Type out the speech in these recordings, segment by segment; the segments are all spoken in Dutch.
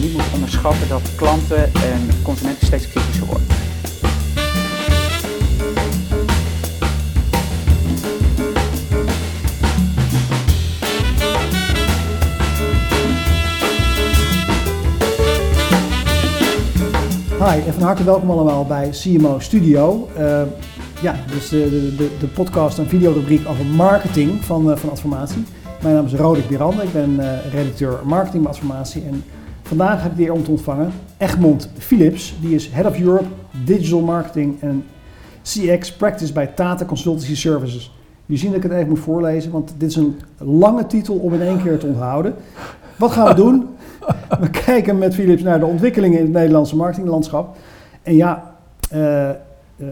niet moet onderschatten dat klanten en consumenten steeds kritischer worden. Hi en van harte welkom allemaal bij CMO Studio. Uh, ja, dus de, de, de podcast en videorubriek over marketing van, uh, van Adformatie. Mijn naam is Roderick Birande, ik ben uh, redacteur marketing bij Adformatie. En vandaag heb ik weer om te ontvangen Egmond Philips. Die is Head of Europe Digital Marketing en CX Practice bij Tata Consultancy Services. Je ziet dat ik het even moet voorlezen, want dit is een lange titel om in één keer te onthouden. Wat gaan we doen? We kijken met Philips naar de ontwikkelingen in het Nederlandse marketinglandschap. En ja, uh, uh,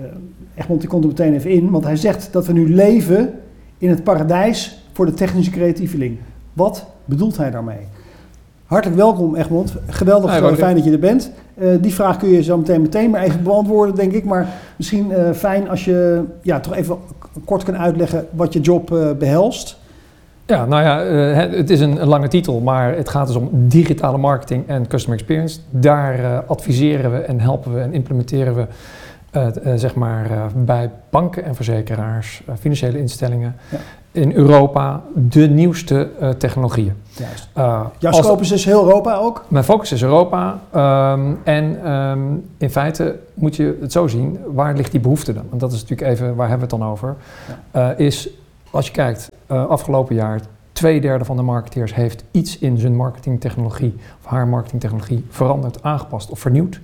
Egmond die komt er meteen even in, want hij zegt dat we nu leven in het paradijs voor de technische creatieveling. Wat bedoelt hij daarmee? Hartelijk welkom Egmond, geweldig fijn dat je er bent. Uh, die vraag kun je zo meteen meteen maar even beantwoorden denk ik. Maar misschien fijn als je ja, toch even kort kan uitleggen wat je job behelst. Ja, nou ja, uh, het is een, lange titel, maar het gaat dus om digitale marketing en customer experience. Daar uh, adviseren we en helpen we en implementeren we uh, zeg maar bij banken en verzekeraars, financiële instellingen ja. In Europa de nieuwste technologieën. Juist. Jouw scope is dus heel Europa ook? Mijn focus is Europa um, en um, in feite moet je het zo zien, waar ligt die behoefte dan? Want dat is natuurlijk even, waar hebben we het dan over? Ja. is als je kijkt, uh, afgelopen jaar, twee derde van de marketeers heeft iets in zijn marketingtechnologie of haar marketingtechnologie veranderd, aangepast of vernieuwd.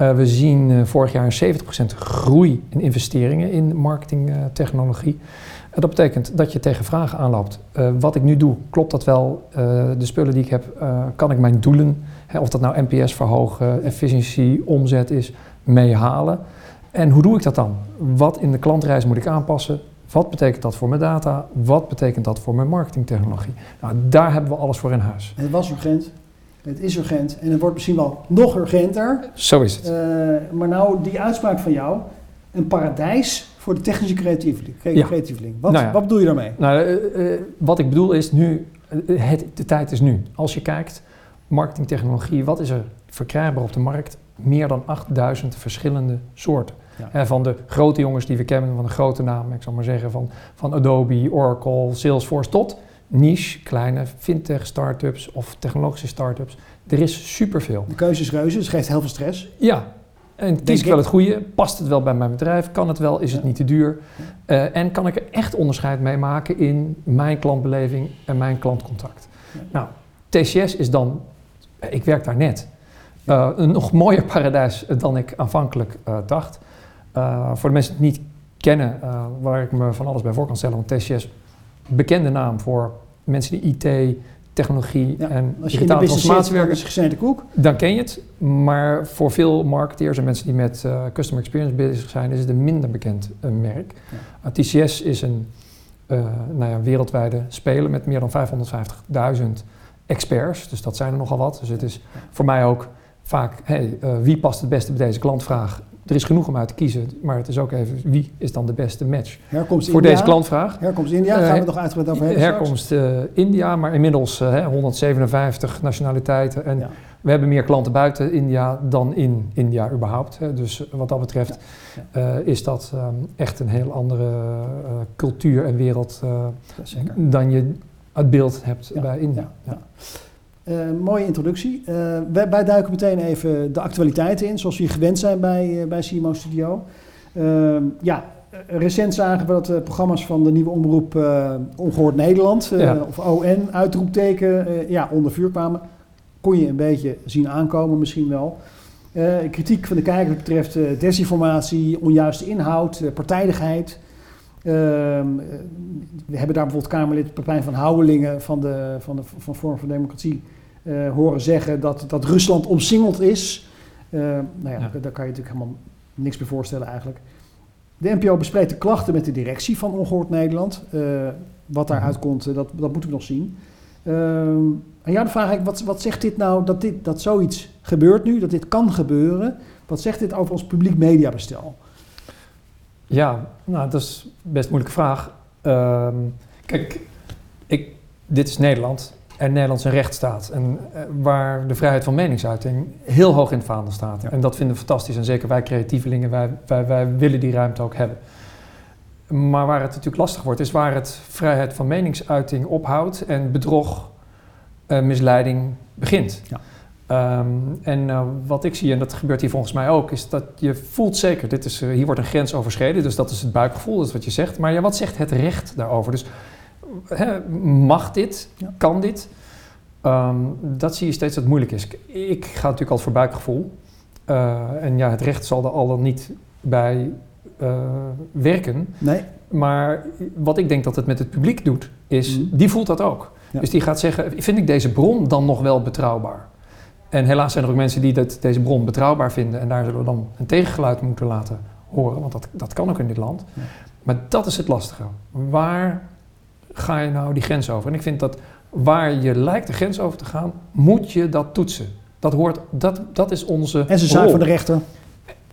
Uh, we zien uh, vorig jaar een 70% groei in investeringen in marketingtechnologie. Uh, dat betekent dat je tegen vragen aanloopt. wat ik nu doe, klopt dat wel? de spullen die ik heb, kan ik mijn doelen, hè, of dat nou NPS verhogen, efficiëntie, omzet is, meehalen? En hoe doe ik dat dan? Wat in de klantreis moet ik aanpassen? Wat betekent dat voor mijn data? Wat betekent dat voor mijn marketingtechnologie? Nou, daar hebben we alles voor in huis. Het was urgent. Het is urgent en het wordt misschien wel nog urgenter. Zo is het. Maar nou, die uitspraak van jou, een paradijs voor de technische creatieveling. creatieveling. Wat, nou ja. wat bedoel je daarmee? Nou, uh, uh, wat ik bedoel is nu, het, de tijd is nu. Als je kijkt, marketingtechnologie, wat is er verkrijgbaar op de markt? Meer dan 8000 verschillende soorten. Ja. van de grote jongens die we kennen, van de grote namen, ik zal maar zeggen, van, van Adobe, Oracle, Salesforce tot niche, kleine fintech startups of technologische startups. Er is superveel. De keuze is reuze, dus geeft heel veel stress. Ja, en kies ik wel het goede? Past het wel bij mijn bedrijf? Kan het wel? Is het niet te duur? Uh, en kan ik er echt onderscheid mee maken in mijn klantbeleving en mijn klantcontact? Nou, TCS is dan, ik werk daar net, uh, een nog mooier paradijs dan ik aanvankelijk uh, dacht. Voor de mensen die het niet kennen, waar ik me van alles bij voor kan stellen, want TCS, bekende naam voor mensen die IT, technologie ja, en als je digitale transformatie gesneden koek. Dan ken je het, maar voor veel marketeers en mensen die met uh, customer experience bezig zijn, is het een minder bekend merk. Ja. TCS is een nou ja, wereldwijde speler met meer dan 550.000 experts, dus dat zijn er nogal wat. Dus het is voor mij ook vaak, hey, wie past het beste bij deze klantvraag? Er is genoeg om uit te kiezen, maar het is ook even wie is dan de beste match herkomst voor India, deze klantvraag. Herkomst India, gaan we uh, nog uitgebreid over hebben. Herkomst uh, India, maar inmiddels uh, 157 nationaliteiten. En ja. we hebben meer klanten buiten India dan in India überhaupt. Hè. Dus wat dat betreft ja. Ja. is dat um, echt een heel andere cultuur en wereld dan je het beeld hebt bij India. Uh, mooie introductie. Uh, wij, wij, duiken meteen even de actualiteiten in, zoals we gewend zijn bij, uh, bij CMO Studio. Uh, ja, recent zagen we dat de programma's van de nieuwe omroep Ongehoord Nederland, ja. of ON, uitroepteken, ja, onder vuur kwamen. Kon je een beetje zien aankomen misschien wel. kritiek van de kijker betreft desinformatie, onjuiste inhoud, partijdigheid. Ehm, we hebben daar bijvoorbeeld Kamerlid Pepijn van Houwelingen van, de, van, de, van Vorm van Democratie uh, horen zeggen dat, dat Rusland omsingeld is. Uh, nou ja, ja. Daar, daar, kan je natuurlijk helemaal niks bij voorstellen eigenlijk. De NPO bespreekt de klachten met de directie van Ongehoord Nederland. Uh, wat daaruit mhm. komt, dat, dat moeten we nog zien. Ehm, en ja, dan vraag ik, wat, wat zegt dit nou dat, dit, dat zoiets gebeurt nu, dat dit kan gebeuren? Wat zegt dit over ons publiek mediabestel? Ja, nou, dat is best een moeilijke vraag. Um, kijk, ik, dit is Nederland. En Nederland zijn recht staat. En eh, waar de vrijheid van meningsuiting heel hoog in het vaandel staat. Ja. En dat vinden we fantastisch. En zeker wij creatievelingen, wij, wij, wij willen die ruimte ook hebben. Maar waar het natuurlijk lastig wordt, is waar het vrijheid van meningsuiting ophoudt en bedrog, eh, misleiding begint. Ja. Ehm, en eh, wat ik zie, en dat gebeurt hier volgens mij ook, is dat je voelt zeker, dit is, hier wordt een grens overschreden, dus dat is het buikgevoel, dat is wat je zegt. Maar ja, wat zegt het recht daarover? Dus hè, mag dit? Ja. Kan dit? Ehm, dat zie je steeds dat het moeilijk is. Ik ga natuurlijk altijd voor buikgevoel. Eh, en ja, het recht zal er al dan niet bij eh, werken. Nee? Maar wat ik denk dat het met het publiek doet, is, Mhm. die voelt dat ook. Ja. Dus die gaat zeggen, vind ik deze bron dan nog wel betrouwbaar? En helaas zijn er ook mensen die dat, deze bron betrouwbaar vinden. En daar zullen we dan een tegengeluid moeten laten horen. Want dat, dat kan ook in dit land. Ja. Maar dat is het lastige. Waar ga je nou die grens over? En ik vind dat waar je lijkt de grens over te gaan, moet je dat toetsen. Dat, hoort, dat, dat is onze En ze zaak rol. voor de rechter.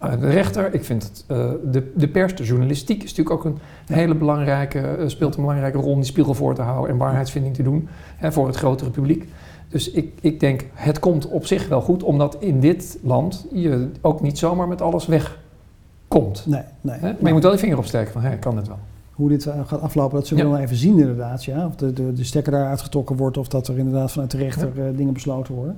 Uh, de rechter, ik vind het, uh, de, de pers, de journalistiek is natuurlijk ook een hele belangrijke, uh, speelt een belangrijke rol om die spiegel voor te houden en waarheidsvinding te doen hè, voor het grotere publiek. Dus ik, ik denk, het komt op zich wel goed, omdat in dit land je ook niet zomaar met alles wegkomt. Nee, nee. Hè? Maar je moet wel je vinger opsteken van, hé, kan dit wel. Hoe dit uh, gaat aflopen, dat zullen we Ja. wel even zien inderdaad. Ja? Of de, de, de stekker daar uitgetrokken wordt of dat er inderdaad vanuit de rechter uh, dingen besloten worden.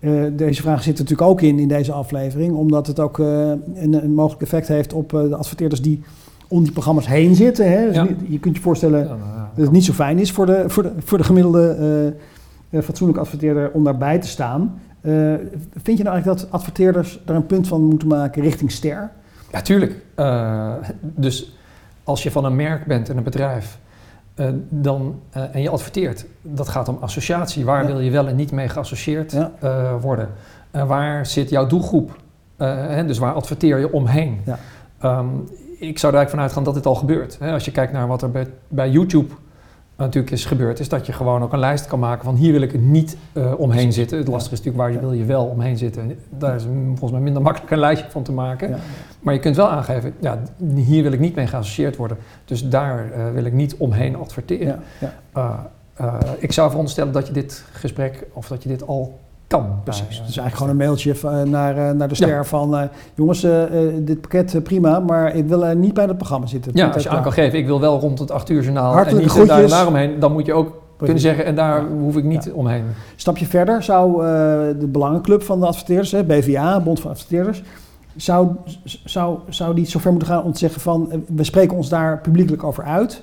Uh, deze vraag zit er natuurlijk ook in in deze aflevering, omdat het ook uh, een, een, mogelijk effect heeft op uh, de adverteerders die om die programma's heen zitten. Hè? Dus Ja. Je kunt je voorstellen nou, dat het niet zo fijn is voor de, voor de, voor de gemiddelde fatsoenlijke adverteerder om daarbij te staan. Vind je nou eigenlijk dat adverteerders daar een punt van moeten maken richting ster? Ja, tuurlijk. Dus als je van een merk bent en een bedrijf uh, dan, uh, en je adverteert, dat gaat om associatie. Waar Ja. wil je wel en niet mee geassocieerd Ja. uh, worden? En waar zit jouw doelgroep? Hè, dus waar adverteer je omheen? Ja. Um, ik zou er eigenlijk vanuit gaan dat dit al gebeurt. Hè, als je kijkt naar wat er bij, bij YouTube natuurlijk is gebeurd, is dat je gewoon ook een lijst kan maken van hier wil ik niet uh, omheen zitten. Het lastige is natuurlijk waar je wil je wel omheen zitten. Daar is volgens mij minder makkelijk een lijstje van te maken. Ja. Maar je kunt wel aangeven, ja, hier wil ik niet mee geassocieerd worden. Dus daar uh, wil ik niet omheen adverteren. Ja, ja. Uh, ik zou veronderstellen dat je dit gesprek, of dat je dit al kan. Precies. is eigenlijk gewoon een mailtje van, naar, naar de ster van... eh, jongens, eh, eh, dit pakket eh, prima, maar ik wil er niet bij het programma zitten. Ja, als je aan kan geven, ik wil wel rond het 8 uur journaal en niet eh, daar groetjes. daaromheen, dan moet je ook kunnen zeggen, en daar Ja. hoef ik niet Ja. omheen. Stapje verder zou eh, de Belangenclub van de adverteerders, hè, BVA, Bond van Adverteerders... Zou, zou, zou die zover moeten gaan om te zeggen van... eh, we spreken ons daar publiekelijk over uit...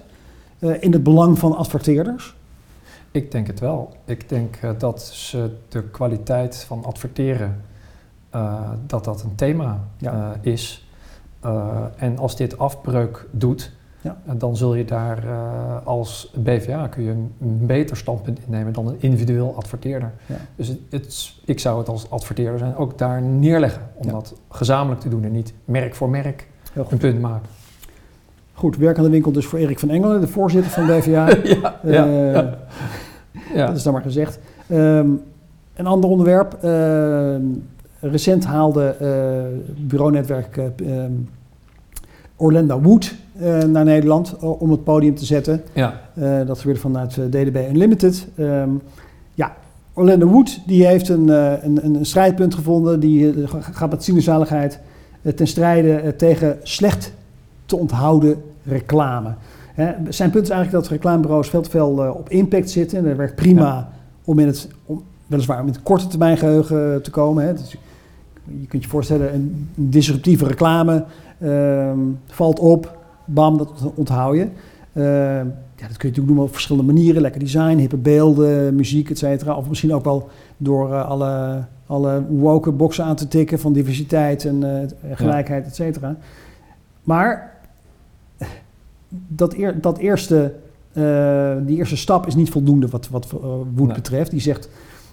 eh, in het belang van adverteerders? Ik denk het wel. Ik denk eh, dat ze de kwaliteit van adverteren, eh, dat dat een thema Ja. eh, is. En als dit afbreuk doet, Ja. dan zul je daar als BVA kun je een, beter standpunt innemen dan een individueel adverteerder. Ja. Dus het, het- ik zou het als adverteerder zijn ook daar neerleggen om dat gezamenlijk te doen en niet merk voor merk een punt maken. Goed, werk aan de winkel dus voor Erik van Engelen, de voorzitter van BVA. ja, ja, ja. Ja. Dat is dan maar gezegd. Ehm, een ander onderwerp. ehm, recent haalde eh bureaunetwerk eh, ehm, Orlando Wood eh, naar Nederland om het podium te zetten. ja. Dat gebeurde vanuit DDB Unlimited. Ja, Orlando Wood die heeft een, een, een strijdpunt gevonden. Die ga- gaat met zielzaligheid eh, ten strijde tegen slecht te onthouden reclame. Hè, zijn punt is eigenlijk dat reclamebureaus veel te veel eh, op impact zitten. En dat werkt prima om in het, om, weliswaar om in het korte termijn geheugen te komen. Hè. Dus je kunt je voorstellen, een disruptieve reclame ehm, valt op, bam, dat onthoud je. Ehm, ja, dat kun je natuurlijk doen op verschillende manieren. Lekker design, hippe beelden, muziek, et cetera. Of misschien ook wel door eh, alle, alle woke boxen aan te tikken van diversiteit en eh, gelijkheid, et cetera. Maar dat, eer, dat eerste, eh, die eerste stap is niet voldoende wat, wat eh, Wood Nee. betreft. Die zegt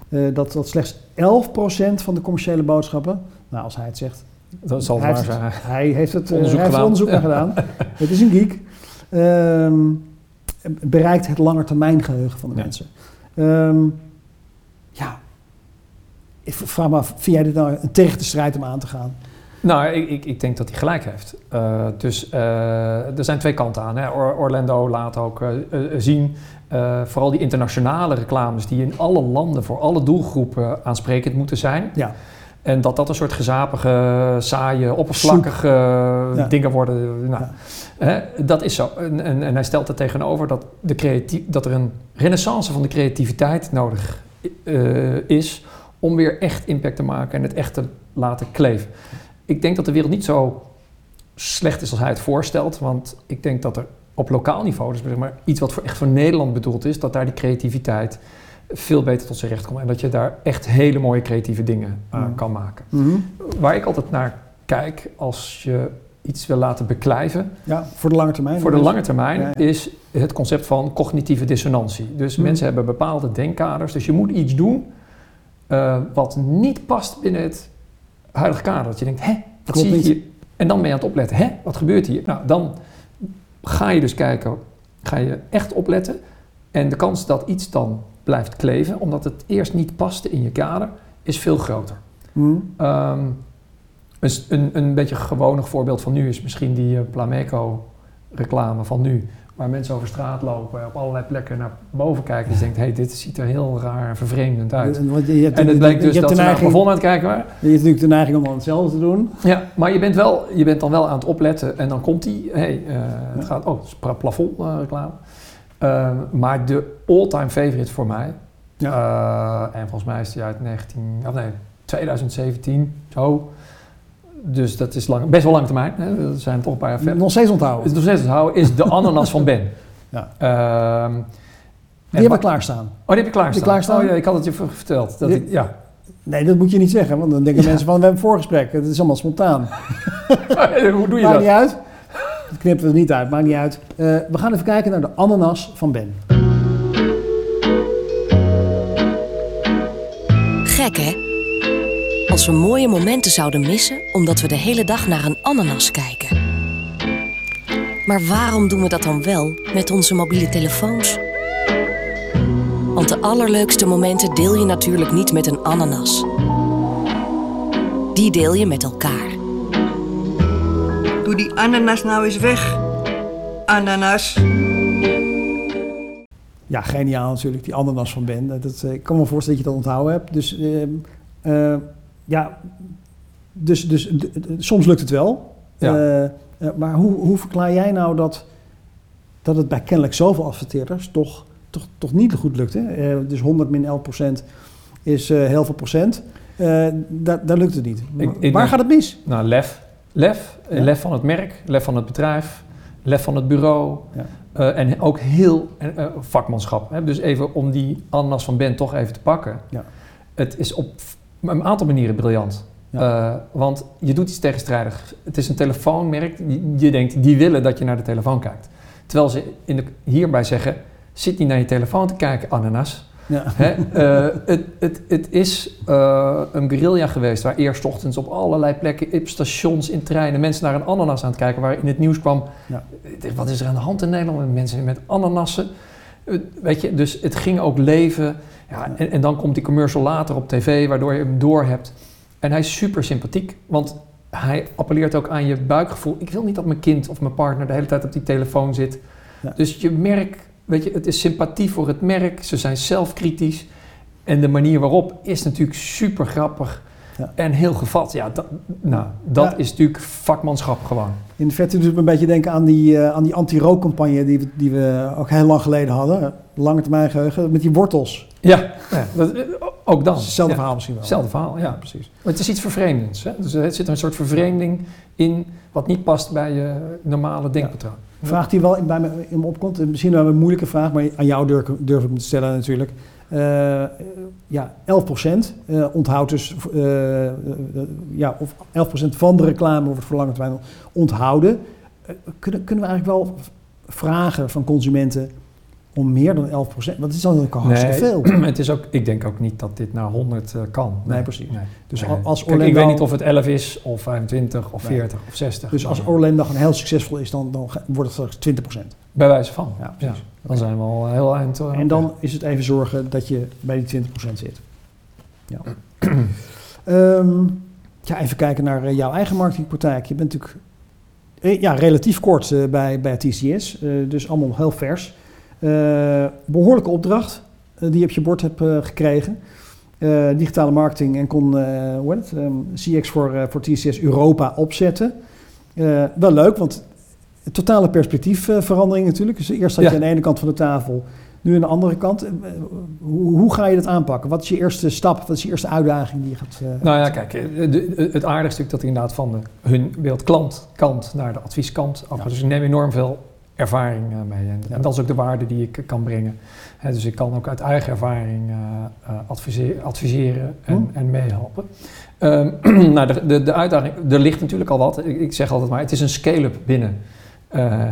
eh, dat, dat slechts 11% van de commerciële boodschappen, nou als hij het zegt, Dat zal het hij, waar heeft zijn. hij heeft het Onderzoek hij heeft er gedaan. onderzoek naar gedaan. Het is een geek. Ehm, bereikt het langetermijngeheugen van de mensen. Ehm, ja, ik vraag me af, vind jij dit nou een terechte strijd om aan te gaan? Nou, ik, ik, ik denk dat hij gelijk heeft. Uh, dus uh, er zijn twee kanten aan. Hè. Or Orlando laat ook uh, zien, vooral die internationale reclames die in alle landen voor alle doelgroepen aansprekend moeten zijn. Ja. En dat dat een soort gezapige, saaie, oppervlakkige ja. dingen worden. Nou, ja. hè, dat is zo. En, en, en, hij stelt er tegenover dat, de creatief, dat er een renaissance van de creativiteit nodig is om weer echt impact te maken en het echt te laten kleven. Ik denk dat de wereld niet zo slecht is als hij het voorstelt, want ik denk dat er op lokaal niveau, dus zeg maar iets wat voor echt voor Nederland bedoeld is, dat daar die creativiteit veel beter tot zijn recht komt en dat je daar echt hele mooie creatieve dingen uh, mm. kan maken. Mm -hmm. Waar ik altijd naar kijk als je iets wil laten beklijven. Ja, voor de lange termijn. Voor de lange termijn ja, ja. is het concept van cognitieve dissonantie. Dus Mm. mensen hebben bepaalde denkkaders. Dus je moet iets doen uh, wat niet past binnen het huidige kader. Dat je denkt, hè, wat Klopt zie ik niet. hier? En dan ben je aan het opletten. Hè, wat gebeurt hier? Nou, dan ga je dus kijken, ga je echt opletten. En de kans dat iets dan blijft kleven, omdat het eerst niet paste in je kader, is veel groter. Mm. Um, een, een, een beetje gewonig voorbeeld van nu is misschien die Plameco reclame van nu. Waar mensen over straat lopen, op allerlei plekken naar boven kijken. Dus je denkt, hé, hey, dit ziet er heel raar en vervreemdend uit. En, want je, je hebt, En het bleek je dus dat ze naar het neiging, aan het kijken waren. je hebt natuurlijk de neiging om dan hetzelfde te doen. Ja, maar je bent, wel, je bent dan wel aan het opletten en dan komt die, hé, hey, uh, het Ja. gaat, oh, het is plafond uh, reclame. Uh, maar de all-time favorite voor mij, Ja. uh, en volgens mij is die uit 19, of nee, 2017, zo. Dus dat is lang, best wel lang termijn, hè? dat zijn toch een paar jaar verder. Nog steeds onthouden. Is nog steeds onthouden, is de ananas van Ben. Ja. Ehm, Die wa- we klaarstaan. Oh, die heb je klaarstaan. Die klaarstaan? Oh ja, ik had het je verteld. Dat Die- ik, ja. Nee, dat moet je niet zeggen, want dan denken Ja. mensen van, we hebben een voorgesprek. Het is allemaal spontaan. Hoe doe je Maakt dat? niet uit. Dat knippen we er niet uit, maakt niet uit. Eh, we gaan even kijken naar de ananas van Ben. Gek hè? Als we mooie momenten zouden missen omdat we de hele dag naar een ananas kijken. Maar waarom doen we dat dan wel met onze mobiele telefoons? Want de allerleukste momenten deel je natuurlijk niet met een ananas. Die deel je met elkaar. Doe die ananas nou eens weg. Ananas. Ja, geniaal natuurlijk, die ananas van Ben. Dat, eh, ik kan me voorstellen dat je dat onthouden hebt. Dus eh, ja, dus, dus soms lukt het wel. Ja. Eh, eh, maar hoe, hoe verklaar jij nou dat, dat het bij kennelijk zoveel adverteerders toch, toch, toch niet goed lukt? Hè? Eh, dus 100 min 11 procent is eh, heel veel procent. Daar, daar lukt het niet. Ik- ik Waar denk- gaat het mis? Nou, lef. Lef. Ja. Lef van het merk, lef van het bedrijf, lef van het bureau. Ja. En ook heel vakmanschap. Hè? Dus even om die ananas van Ben toch even te pakken. Ja. Het is op een aantal manieren briljant. Ja. Eh, want je doet iets tegenstrijdig. Het is een telefoonmerk. die- Je denkt, die willen dat je naar de telefoon kijkt. Terwijl ze in de, hierbij zeggen, zit niet naar je telefoon te kijken, ananas. Ja. Hè? Eh, het, het, het is eh, een guerrilla geweest waar eerst ochtends op allerlei plekken, op stations, in treinen, mensen naar een ananas aan het kijken, waar in het nieuws kwam, Ja. wat is er aan de hand in Nederland met mensen met ananassen? Weet je, dus het ging ook leven. Ja, en, en dan komt die commercial later op tv, waardoor je hem door hebt. En hij is super sympathiek, want hij appelleert ook aan je buikgevoel. Ik wil niet dat mijn kind of mijn partner de hele tijd op die telefoon zit. Ja. Dus je merk, weet je, het is sympathie voor het merk. Ze zijn zelfkritisch. En de manier waarop is natuurlijk super grappig Ja. en heel gevat. Ja, dat, nou, dat Ja. is natuurlijk vakmanschap gewoon. In de verte doet het me een beetje denken aan die, eh, aan die anti-rookcampagne die we, die we ook heel lang geleden hadden. Lange termijn geheugen, met die wortels. Ja, ja dat, ook dan. Hetzelfde verhaal misschien wel. Hetzelfde verhaal, ja. precies. Maar het is iets vervreemdends. Hè? Dus er zit een soort vervreemding in wat niet past bij je normale denkpatroon. Een vraag die wel bij me, in me opkomt, en misschien wel een moeilijke vraag, maar aan jou durf, ik- durf ik hem te stellen natuurlijk. Eh, ja, 11% eh, onthoudt dus, eh, ja, of 11% van de reclame wordt voor lange termijn onthouden. Kunnen, kunnen we eigenlijk wel vragen van consumenten om meer dan 11%? Want het is dan ook al hartstikke veel. het is ook, ik denk ook niet dat dit naar 100 eh, kan. Nee, precies. Dus Nee. als Kijk, ik weet niet of het 11 is, of 25, of Nee. 40, of 60. Dus als Orlando gewoon heel succesvol is, dan, dan wordt het straks 20%. Bij wijze van. Ja, Ja, precies. dan zijn we al heel eind. eh, En dan is het even zorgen dat je bij die 20% zit. Ja. Ehm, ja, even kijken naar eh, jouw eigen marketingpraktijk. Je bent natuurlijk ja, relatief kort eh, bij, bij TCS, eh, dus allemaal heel vers. Eh, behoorlijke opdracht eh, die je op je bord hebt eh, gekregen. Digitale marketing en kon hoe heet het, ehm, CX voor, voor TCS Europa opzetten. Wel leuk, want totale perspectiefverandering natuurlijk. Dus eerst zat Ja. je aan de ene kant van de tafel, nu aan de andere kant. Hoe, hoe ga je dat aanpakken? Wat is je eerste stap? Wat is je eerste uitdaging die je gaat... Nou ja, kijk, de- het aardige is natuurlijk dat inderdaad van de, hun beeldklantkant naar de advieskant. Ja. Dus ik neem enorm veel ervaring eh, mee. En, en dat is ook de waarde die ik kan brengen. Hè, dus ik kan ook uit eigen ervaring eh, eh, adviseer- adviseren en, Hm. en meehelpen. Ehm, nou, de, de, de uitdaging, er ligt natuurlijk al wat. Ik, ik zeg altijd maar, het is een scale-up binnen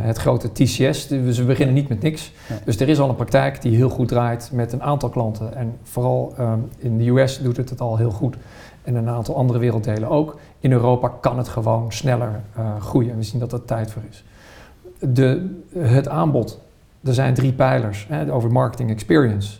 het grote TCS. Dus we beginnen niet met niks. Ja. Dus er is al een praktijk die heel goed draait met een aantal klanten. En vooral ehm, in de US doet het het al heel goed. En een aantal andere werelddelen ook. In Europa kan het gewoon sneller groeien. En we zien dat er tijd voor is. De, het aanbod, er zijn drie pijlers hè, over marketing experience,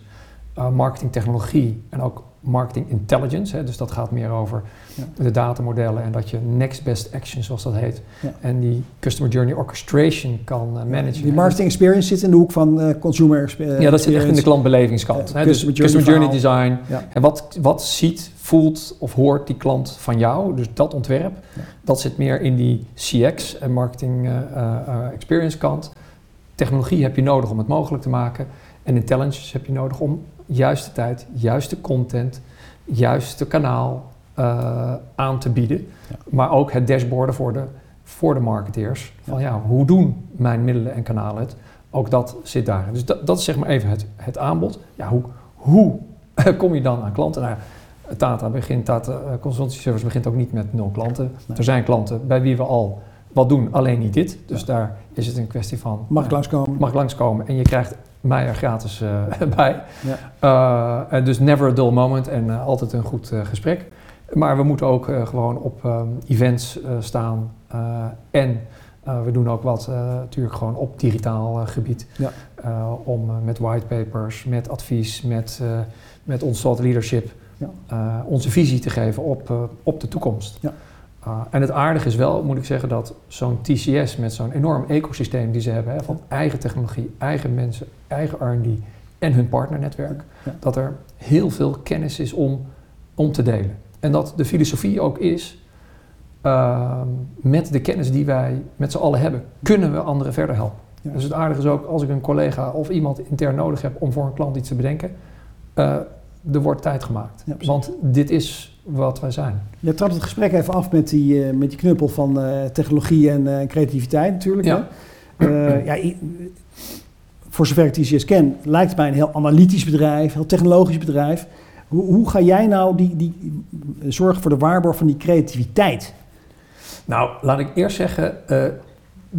eh, marketing technologie en ook marketing intelligence. Hè, dus dat gaat meer over Ja. de datamodellen en dat je next best action, zoals dat heet, Ja. en die customer journey orchestration kan eh, managen. Die marketing experience zit in de hoek van eh, consumer expe- Ja, dat zit echt in de experience. klantbelevingskant. Hè, dus customer customer journey journey, design. Ja. En wat, wat ziet, voelt of hoort die klant van jou? Dus dat ontwerp, dat zit meer in die CX en marketing eh, experience kant. Technologie heb je nodig om het mogelijk te maken. En intelligence heb je nodig om juiste tijd, juiste content, juiste kanaal eh, aan te bieden. Ja. Maar ook het dashboarden voor de, voor de marketeers. Van ja, hoe doen mijn middelen en kanalen het? Ook dat zit daar. Dus dat, dat is zeg maar even het, het aanbod. Ja, hoe, hoe kom je dan aan klanten? Nou, Tata begint, Tata eh, Consultancy Service begint ook niet met nul klanten. Nee. Er zijn klanten bij wie we al wat doen, alleen niet dit. Dus Ja. daar is het een kwestie van... Mag ik langskomen? mag langskomen en je krijgt mij er gratis eh, bij. Ja. Eh, en dus never a dull moment en eh, altijd een goed gesprek. Maar we moeten ook gewoon op ehm, events staan. en we doen ook wat natuurlijk gewoon op digitaal gebied. Ja. Om met whitepapers, met advies, met, met ons thought leadership Ja. onze visie te geven op, op de toekomst. Ja. Uh, en het aardige is wel, moet ik zeggen, dat zo'n TCS met zo'n enorm ecosysteem die ze hebben, hè, van eigen technologie, eigen mensen, eigen R&D en hun partnernetwerk, Ja. dat er heel veel kennis is om, om te delen. En dat de filosofie ook is, ehm, met de kennis die wij met z'n allen hebben, kunnen we anderen verder helpen. Ja. Dus het aardige is ook, als ik een collega of iemand intern nodig heb om voor een klant iets te bedenken, eh, er wordt tijd gemaakt. Ja. Want dit is wat wij zijn. Je trapt het gesprek even af met die, eh, met die knuppel van eh, technologie en eh, creativiteit natuurlijk. Ja. hè. Ja, voor zover ik TCS ken, lijkt het mij een heel analytisch bedrijf, heel technologisch bedrijf. Hoe, hoe ga jij nou die, die, zorgen voor de waarborg van die creativiteit? Nou, laat ik eerst zeggen,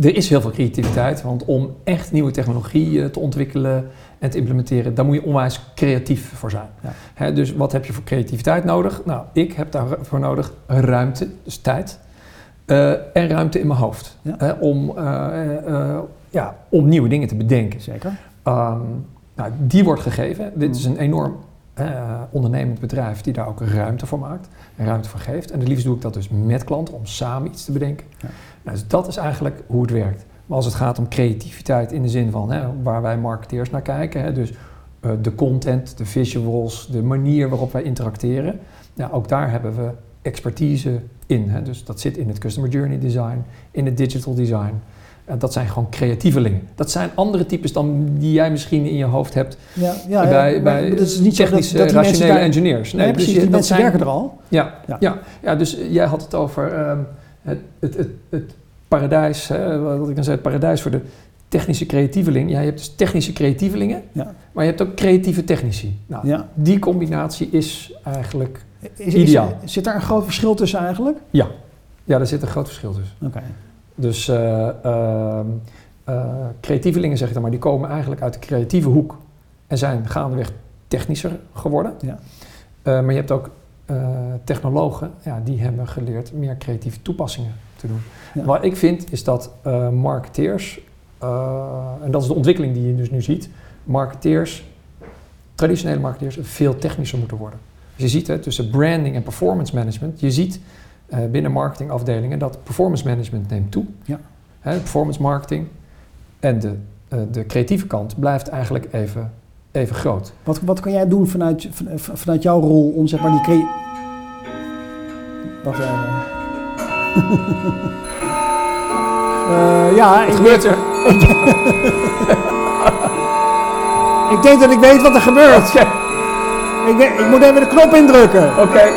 er is heel veel creativiteit. Want om echt nieuwe technologie eh, te ontwikkelen en te implementeren, daar moet je onwijs creatief voor zijn. Ja. Dus wat heb je voor creativiteit nodig? Nou, ik heb daarvoor nodig ruimte, dus tijd. eh, en ruimte in mijn hoofd. Ja. Om, eh, eh, ja, om nieuwe dingen te bedenken. Zeker. Ehm, nou, die wordt gegeven. Dit Mm. is een enorm ondernemend bedrijf die daar ook ruimte voor maakt en ruimte voor geeft. En het liefst doe ik dat dus met klanten om samen iets te bedenken. Ja. Nou, dus dat is eigenlijk hoe het werkt. Maar als het gaat om creativiteit in de zin van hè, waar wij marketeers naar kijken, hè, dus eh, de content, de visuals, de manier waarop wij interacteren, ja, ook daar hebben we expertise in. Hè. Dus dat zit in het customer journey design, in het digital design. Dat zijn gewoon creatievelingen. Dat zijn andere types dan die jij misschien in je hoofd hebt Ja, ja, bij, ja, bij maar het is niet zo dat- dat rationele engineers. Nee, precies, dus je- die dat mensen zijn- werken er al. Ja, Ja. ja. Dus jij had het over ehm, het, het, het, het paradijs, hè, wat ik dan zei, het paradijs voor de technische creatieveling. Ja, je hebt dus technische creatievelingen, Ja. maar je hebt ook creatieve technici. Nou, Ja. Die combinatie is eigenlijk, Is, is- Ideaal. zit daar een groot verschil tussen eigenlijk? ja, ja daar zit een groot verschil tussen. Oké. Dus ehm, eh, creatievelingen, zeg ik dan maar, die komen eigenlijk uit de creatieve hoek en zijn gaandeweg technischer geworden. Ja. Eh, maar je hebt ook technologen, ja, die hebben geleerd meer creatieve toepassingen te doen. Ja. Wat ik vind is dat eh, marketeers, eh, en dat is de ontwikkeling die je dus nu ziet, marketeers, traditionele marketeers, veel technischer moeten worden. Dus je ziet het tussen branding en performance management, je ziet eh, binnen marketingafdelingen dat performance management neemt toe. Ja. Hè, performance marketing en de, de creatieve kant blijft eigenlijk even, even groot. Wat, wat kan jij doen vanuit, van- van- vanuit jouw rol om zeg maar die crea- Wacht even. Eh, ja, ik, gebeurt er? ik denk dat ik weet wat er gebeurt. Ik, denk- ik moet even de knop indrukken. Oké.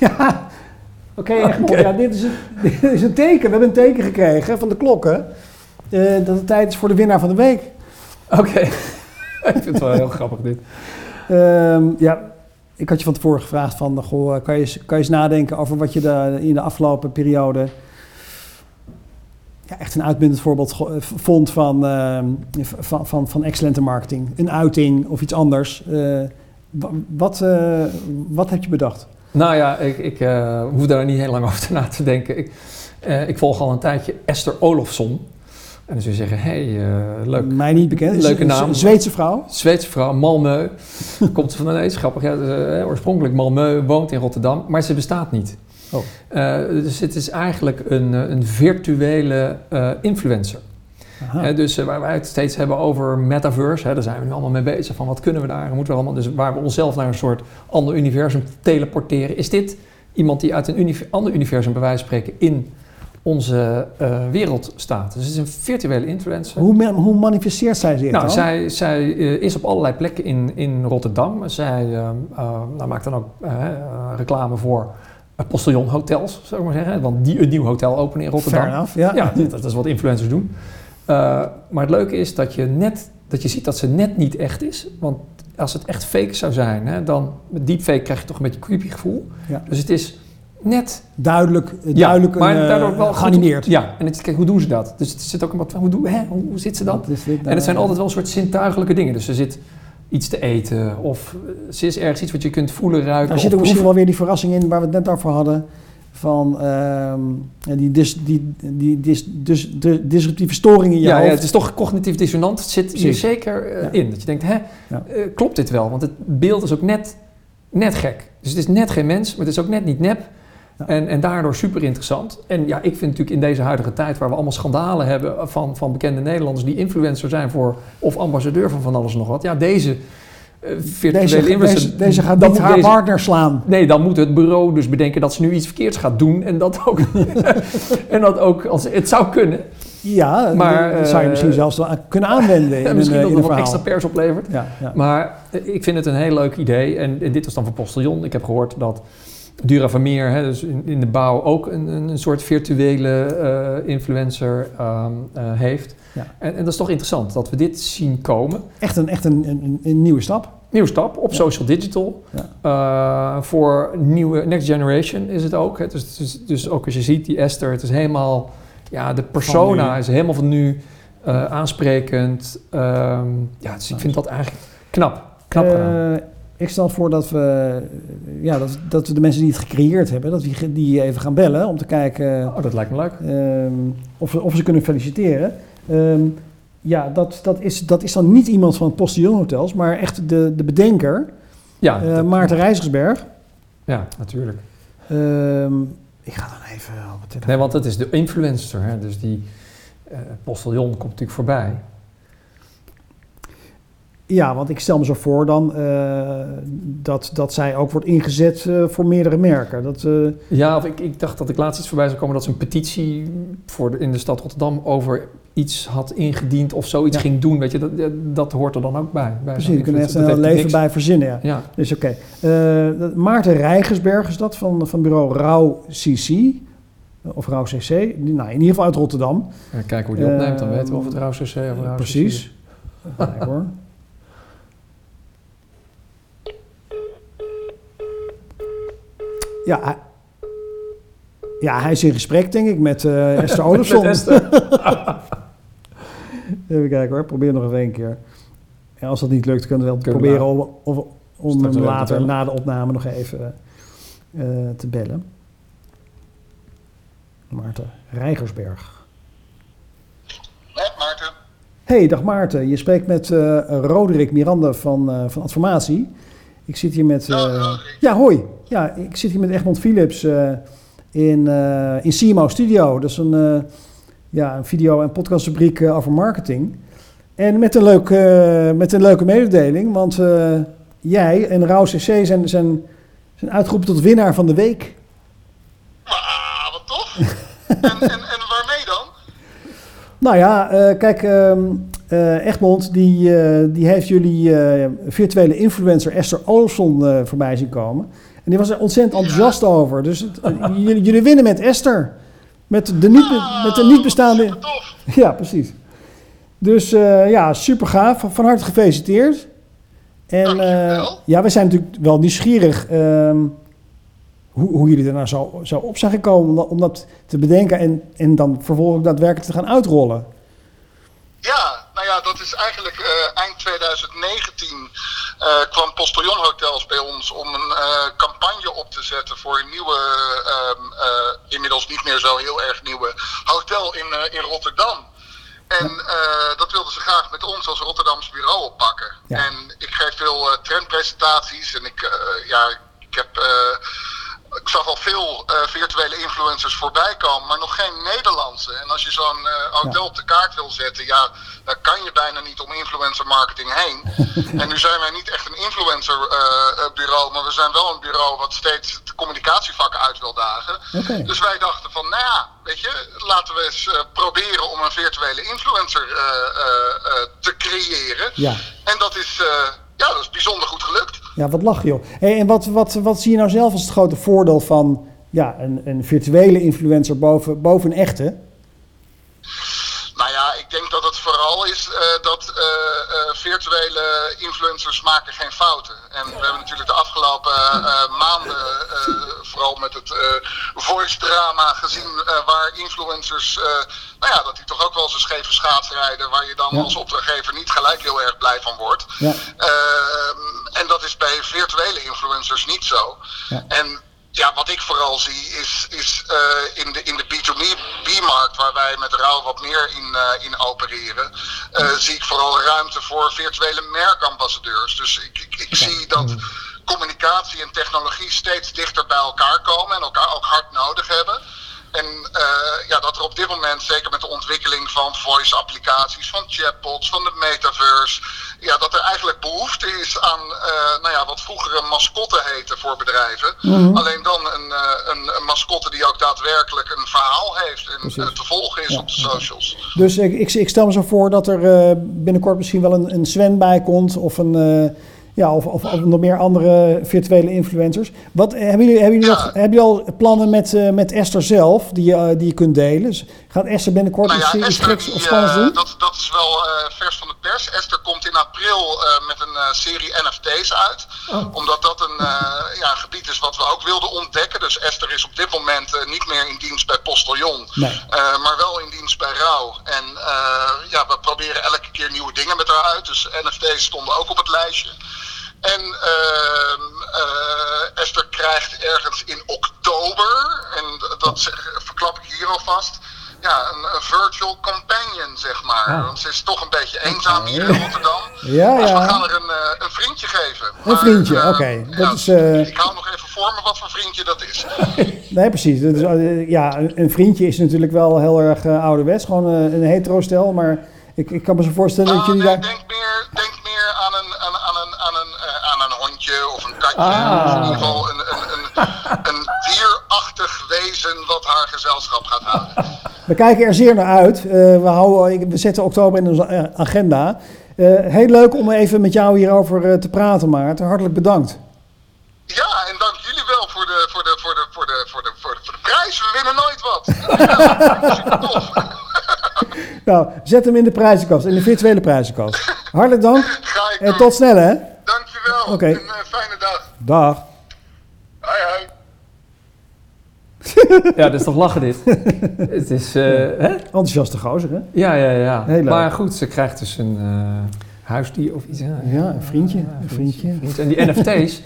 Ja. Oké, Oké. ja, dit, is een, dit is een teken. We hebben een teken gekregen van de klokken. eh, dat het tijd is voor de winnaar van de week. Oké. ik vind het wel heel grappig dit. Ehm, ja, ik had je van tevoren gevraagd van, goh, kan je, eens- kan je eens nadenken over wat je de, in de afgelopen periode ja, echt een uitmuntend voorbeeld v- vond van, ehm, van, van, van excellente marketing. Een uiting of iets anders. Eh, wa- wat, eh, wat heb je bedacht? Nou ja, ik, ik eh, hoef daar niet heel lang over na te denken. Ik, eh, ik volg al een tijdje Esther Olofsson. En dan je zeggen, hé, hey, eh, leuk. Mij niet bekend. Leuke een- naam. Een Zweedse vrouw. Zweedse vrouw, Malmö. Komt van, nee, is grappig. Ja, eh, oorspronkelijk Malmö, woont in Rotterdam, maar ze bestaat niet. Oh. Eh, dus het is eigenlijk een, een virtuele influencer. Dus waar wij het steeds hebben over metaverse, hè, daar zijn we nu allemaal mee bezig. Van wat kunnen we daar? Moeten we allemaal, dus waar we onszelf naar een soort ander universum teleporteren. Is dit iemand die uit een ander universum, bij wijze van spreken, in onze eh, wereld staat? Dus het is een virtuele influencer. Hoe, hoe manifesteert zij zich Nou, dan? zij, zij eh, is op allerlei plekken in, in Rotterdam. Zij eh, nou, maakt dan ook reclame voor uh, postillonhotels, zou ik maar zeggen. Want die een nieuw hotel openen in Rotterdam. Fair enough, ja. Ja, dat, dat is wat influencers doen. Uh, maar het leuke is dat je, net, dat je ziet dat ze net niet echt is. Want als het echt fake zou zijn, hè, dan met deepfake krijg je toch een beetje creepy gevoel. Ja. Dus het is net Duidelijk, ja, duidelijk maar een, eh, daardoor wel goed- geanimeerd. Ja, en het, kijk, hoe doen ze dat? Dus er zit ook een wat hoe, doen, hè, hoe, zit ze dat? En het zijn altijd wel een soort zintuigelijke dingen. Dus er zit iets te eten of eh, ze is ergens iets wat je kunt voelen, ruiken. Daar zit ook misschien wel weer die verrassing in waar we het net over hadden. Van ja, die, dis, die, die dis, dus de disruptieve storing in je Ja, ja, hoofd. het is toch cognitief dissonant. Het zit hier zeker eh, Ja. in. Dat je denkt, hè, Ja. eh, klopt dit wel? Want het beeld is ook net, net gek. Dus het is net geen mens, maar het is ook net niet nep. Ja. En, en daardoor super interessant. En ja, ik vind natuurlijk in deze huidige tijd, waar we allemaal schandalen hebben van, van bekende Nederlanders die influencer zijn voor of ambassadeur van van alles en nog wat. Ja, deze eh, virtuele deze, influencer. deze, deze gaat dan niet haar deze- partner slaan. Nee, dan moet het bureau dus bedenken dat ze nu iets verkeerds gaat doen. En dat ook, en dat ook als het zou kunnen. Ja, Maar, dat zou je eh, misschien zelfs wel aan- kunnen aanwenden in een, misschien eh, dat het nog extra pers oplevert. Ja, ja. Maar ik vind het een heel leuk idee. En, en dit was dan van Postillon. Ik heb gehoord dat Dura Vermeer, hè, dus in, in de bouw, ook een, een, soort virtuele eh, influencer ehm, eh, heeft. Ja. En, en dat is toch interessant dat we dit zien komen. Echt, een, echt een, een, een nieuwe stap. Nieuwe stap op Ja. social digital. Eh, voor nieuwe next generation is het ook. Hè. Dus, dus, dus ook als je ziet die Esther, het is helemaal, ja, de persona is helemaal van nu aansprekend. Ehm, ja, dus ik vind dat eigenlijk knap. Knap gedaan. Ik stel voor dat we, eh, ja, dat, dat we de mensen die het gecreëerd hebben, dat we die- even gaan bellen om te kijken Oh, dat lijkt me leuk. ehm, of, of ze kunnen feliciteren. Ehm, ja, dat, dat, is, dat is dan niet iemand van het Postillon Hotels, maar echt de, de bedenker, Ja, eh, dat- Maarten Reizigersberg. Ja, natuurlijk. Ehm, ik ga dan even op het telefoon. Nee, want het is de influencer. Hè? Dus die eh postillon komt natuurlijk voorbij. Ja, want ik stel me zo voor dan eh, dat, dat zij ook wordt ingezet eh, voor meerdere merken. Dat, eh, Ja, of ik, ik dacht dat ik laatst iets voorbij zou komen dat ze een petitie voor de, in de stad Rotterdam over iets had ingediend of zoiets Ja. ging doen. Weet je, dat, dat hoort er dan ook bij. bij precies, zo'n je kunt er echt een heel leven niks- bij verzinnen. Ja. Ja, Dus oké. Maarten Rijgersberg is dat van, van bureau Rauw CC. Of Rauw CC. Nou, in ieder geval uit Rotterdam. Ja, kijken hoe die opneemt, dan Ehm, weten we of het Rauw CC of Rauw CC Precies. Even kijken hoor. Ja, hij, ja, hij is in gesprek, denk ik, met eh Esther Olofsson. Met Esther. Even kijken hoor, probeer nog even één keer. En als dat niet lukt, kunnen we wel Kunnen we proberen om, om, om Straks hem later na de opname nog even eh, te bellen. Maarten Rijgersberg. Met Maarten. Hey, dag Maarten. Je spreekt met eh Roderick Miranda van, eh, van Adformatie. Ik zit hier met... Dag, eh, Roderick. ja, hoi. Ja, ik zit hier met Egmond Philips eh, in, eh in CMO Studio. Dat is een, ja, een video- en podcastfabriek over marketing. En met een, leuk, met een leuke mededeling, want jij en Rauw CC zijn, zijn, zijn uitgeroepen tot winnaar van de week. Ah, wat tof. en, en, en waarmee dan? Nou ja, kijk, ehm, eh, Egmond die, eh, die heeft jullie eh, virtuele influencer Esther Olofsson eh, voorbij zien komen. En die was er ontzettend enthousiast over. Dus jullie, jullie winnen met Esther. Met de niet, Ah, met de niet bestaande... Ja, precies. Dus ja, super gaaf. Van, harte gefeliciteerd. En ja, we zijn natuurlijk wel nieuwsgierig ehm, hoe, hoe jullie er nou zo, zo op zijn gekomen om dat, om dat te bedenken en, en dan vervolgens daadwerkelijk te gaan uitrollen. Ja, nou ja, dat is eigenlijk eh, eind 2019 eh, kwam Postillon Hotels bij ons om een eh, campagne op te zetten voor een nieuwe, ehm, eh, inmiddels niet meer zo heel erg nieuwe hotel in, in Rotterdam. En dat wilden ze graag met ons als Rotterdams bureau oppakken. Ja. En ik geef veel trendpresentaties en ik, ja, ik heb. Ik zag al veel eh, virtuele influencers voorbij komen, maar nog geen Nederlandse. En als je zo'n eh, hotel op de kaart wil zetten, ja, dan kan je bijna niet om influencer marketing heen. en nu zijn wij niet echt een influencer eh, bureau, maar we zijn wel een bureau wat steeds de communicatievakken uit wil dagen. Dus wij dachten van, nou ja, weet je, laten we eens proberen om een virtuele influencer te creëren. Ja. En dat is, ja, dat is bijzonder goed gelukt. Ja, wat lach joh. Hey, en wat, wat, wat zie je nou zelf als het grote voordeel van ja, een, een virtuele influencer boven, boven een echte? Nou ja, ik denk dat het vooral is eh, dat eh, eh, virtuele influencers maken geen fouten. En we hebben natuurlijk de afgelopen eh, maanden, eh, vooral met het eh, voice drama gezien, eh, waar influencers, eh, nou ja, dat die toch ook wel eens een scheve schaats rijden, waar je dan Ja. als opdrachtgever niet gelijk heel erg blij van wordt. Ja. Ehm, en dat is bij virtuele influencers niet zo. Ja. En ja, wat ik vooral zie is, is eh, in de, in de B2B-markt, waar wij met Rauw wat meer in, eh, in opereren, eh, zie ik vooral ruimte voor virtuele merkambassadeurs. Dus ik, ik, ik zie dat communicatie en technologie steeds dichter bij elkaar komen en elkaar ook hard nodig hebben. En eh, ja, dat er op dit moment, zeker met de ontwikkeling van voice-applicaties, van chatbots, van de metaverse, ja, dat er eigenlijk behoefte is aan eh, nou ja, wat vroeger een mascotte heette voor bedrijven. Alleen dan een, eh, een, een mascotte die ook daadwerkelijk een verhaal heeft en Precies. te volgen is Ja, op de ja. socials. Dus ik, ik, ik stel me zo voor dat er binnenkort misschien wel een, een Sven bij komt of een... ja, of, of, of nog meer andere virtuele influencers. Wat, eh, hebben, jullie, hebben, jullie nog, hebben jullie al plannen met, eh, met Esther zelf, die, je, eh, die je kunt delen? Gaat Esther binnenkort Nou ja, iets Esther, of spannends eh, doen? dat, dat is wel eh, vers van de pers. Esther komt in april eh, met een serie NFT's uit. Oh. Omdat dat een, ja, gebied is wat we ook wilden ontdekken. Dus Esther is op dit moment niet meer in dienst bij Postillon. Nee. maar wel in dienst bij Rauw. En ja, we proberen elke keer nieuwe dingen met haar uit. Dus NFT's stonden ook op het lijstje. En ehm, eh, Esther krijgt ergens in oktober, en dat verklap ik hier alvast, ja, een, een virtual companion, zeg maar. Ah. Want ze is toch een beetje eenzaam hier in Rotterdam. Ja, dus ja. we gaan er een, eh, een vriendje geven. Een vriendje, eh, oké. Dat ja, is, eh, Ik hou nog even voor me wat voor vriendje dat is. Nee, precies. Dat is, ja, een, vriendje is natuurlijk wel heel erg ouderwets. Gewoon een hetero-stel. Maar ik, ik kan me zo voorstellen dat Ah, jullie nee, daar... denk, meer, denk meer aan een, aan, aan een, aan een, aan een hondje of een katje. Ah. Of in ieder geval een, een, een, een dierachtig wezen wat haar gezelschap gaat houden. We kijken er zeer naar uit. Eh, we, houden, we zetten oktober in onze eh, agenda. Eh, heel leuk om even met jou hierover te praten, Maarten. Hartelijk bedankt. Ja, en dank jullie wel voor de, voor de, voor de, voor de, voor de, voor de, voor de prijs. We winnen nooit wat. Ja. Nou, zet hem in de prijzenkast, in de virtuele prijzenkast. Hartelijk dank Ga ik en tot snel, hè? Dankjewel. Oké. Een eh, fijne dag. Dag. Hoi hoi. Ja, dat is toch lachen dit? het is, eh, hè? Enthousiaste gozer, hè? Ja, ja, ja. Heel leuk. Maar goed, ze krijgt dus een eh, huisdier of iets. Ja, Ja, een vriendje, een vriendje. En die NFT's,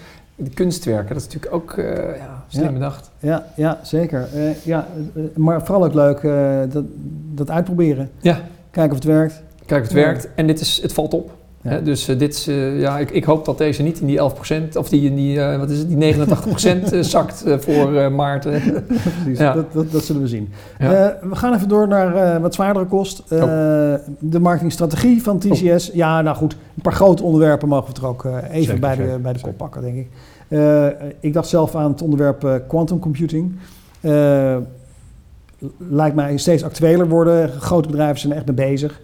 kunstwerken, dat is natuurlijk ook eh, ja, slim Ja. bedacht. Ja, ja zeker. Ja, maar vooral ook leuk dat, dat uitproberen. Ja, Kijken of het werkt. Kijk, het Ja. werkt en dit is, het valt op. Ja. Dus eh, dit eh, ja, ik, ik hoop dat deze niet in die 11% of die in die, eh, wat is het, die 89% eh, zakt voor maart. Precies, Ja. dat, dat, dat zullen we zien. Ja. We gaan even door naar wat zwaardere kost. Eh, De marketingstrategie van TCS. Ja, nou goed, een paar grote onderwerpen mogen we er ook even Zeker, bij, de, bij de kop pakken, denk ik. Ik dacht zelf aan het onderwerp quantum computing. Lijkt mij steeds actueler worden. Grote bedrijven zijn er echt mee bezig.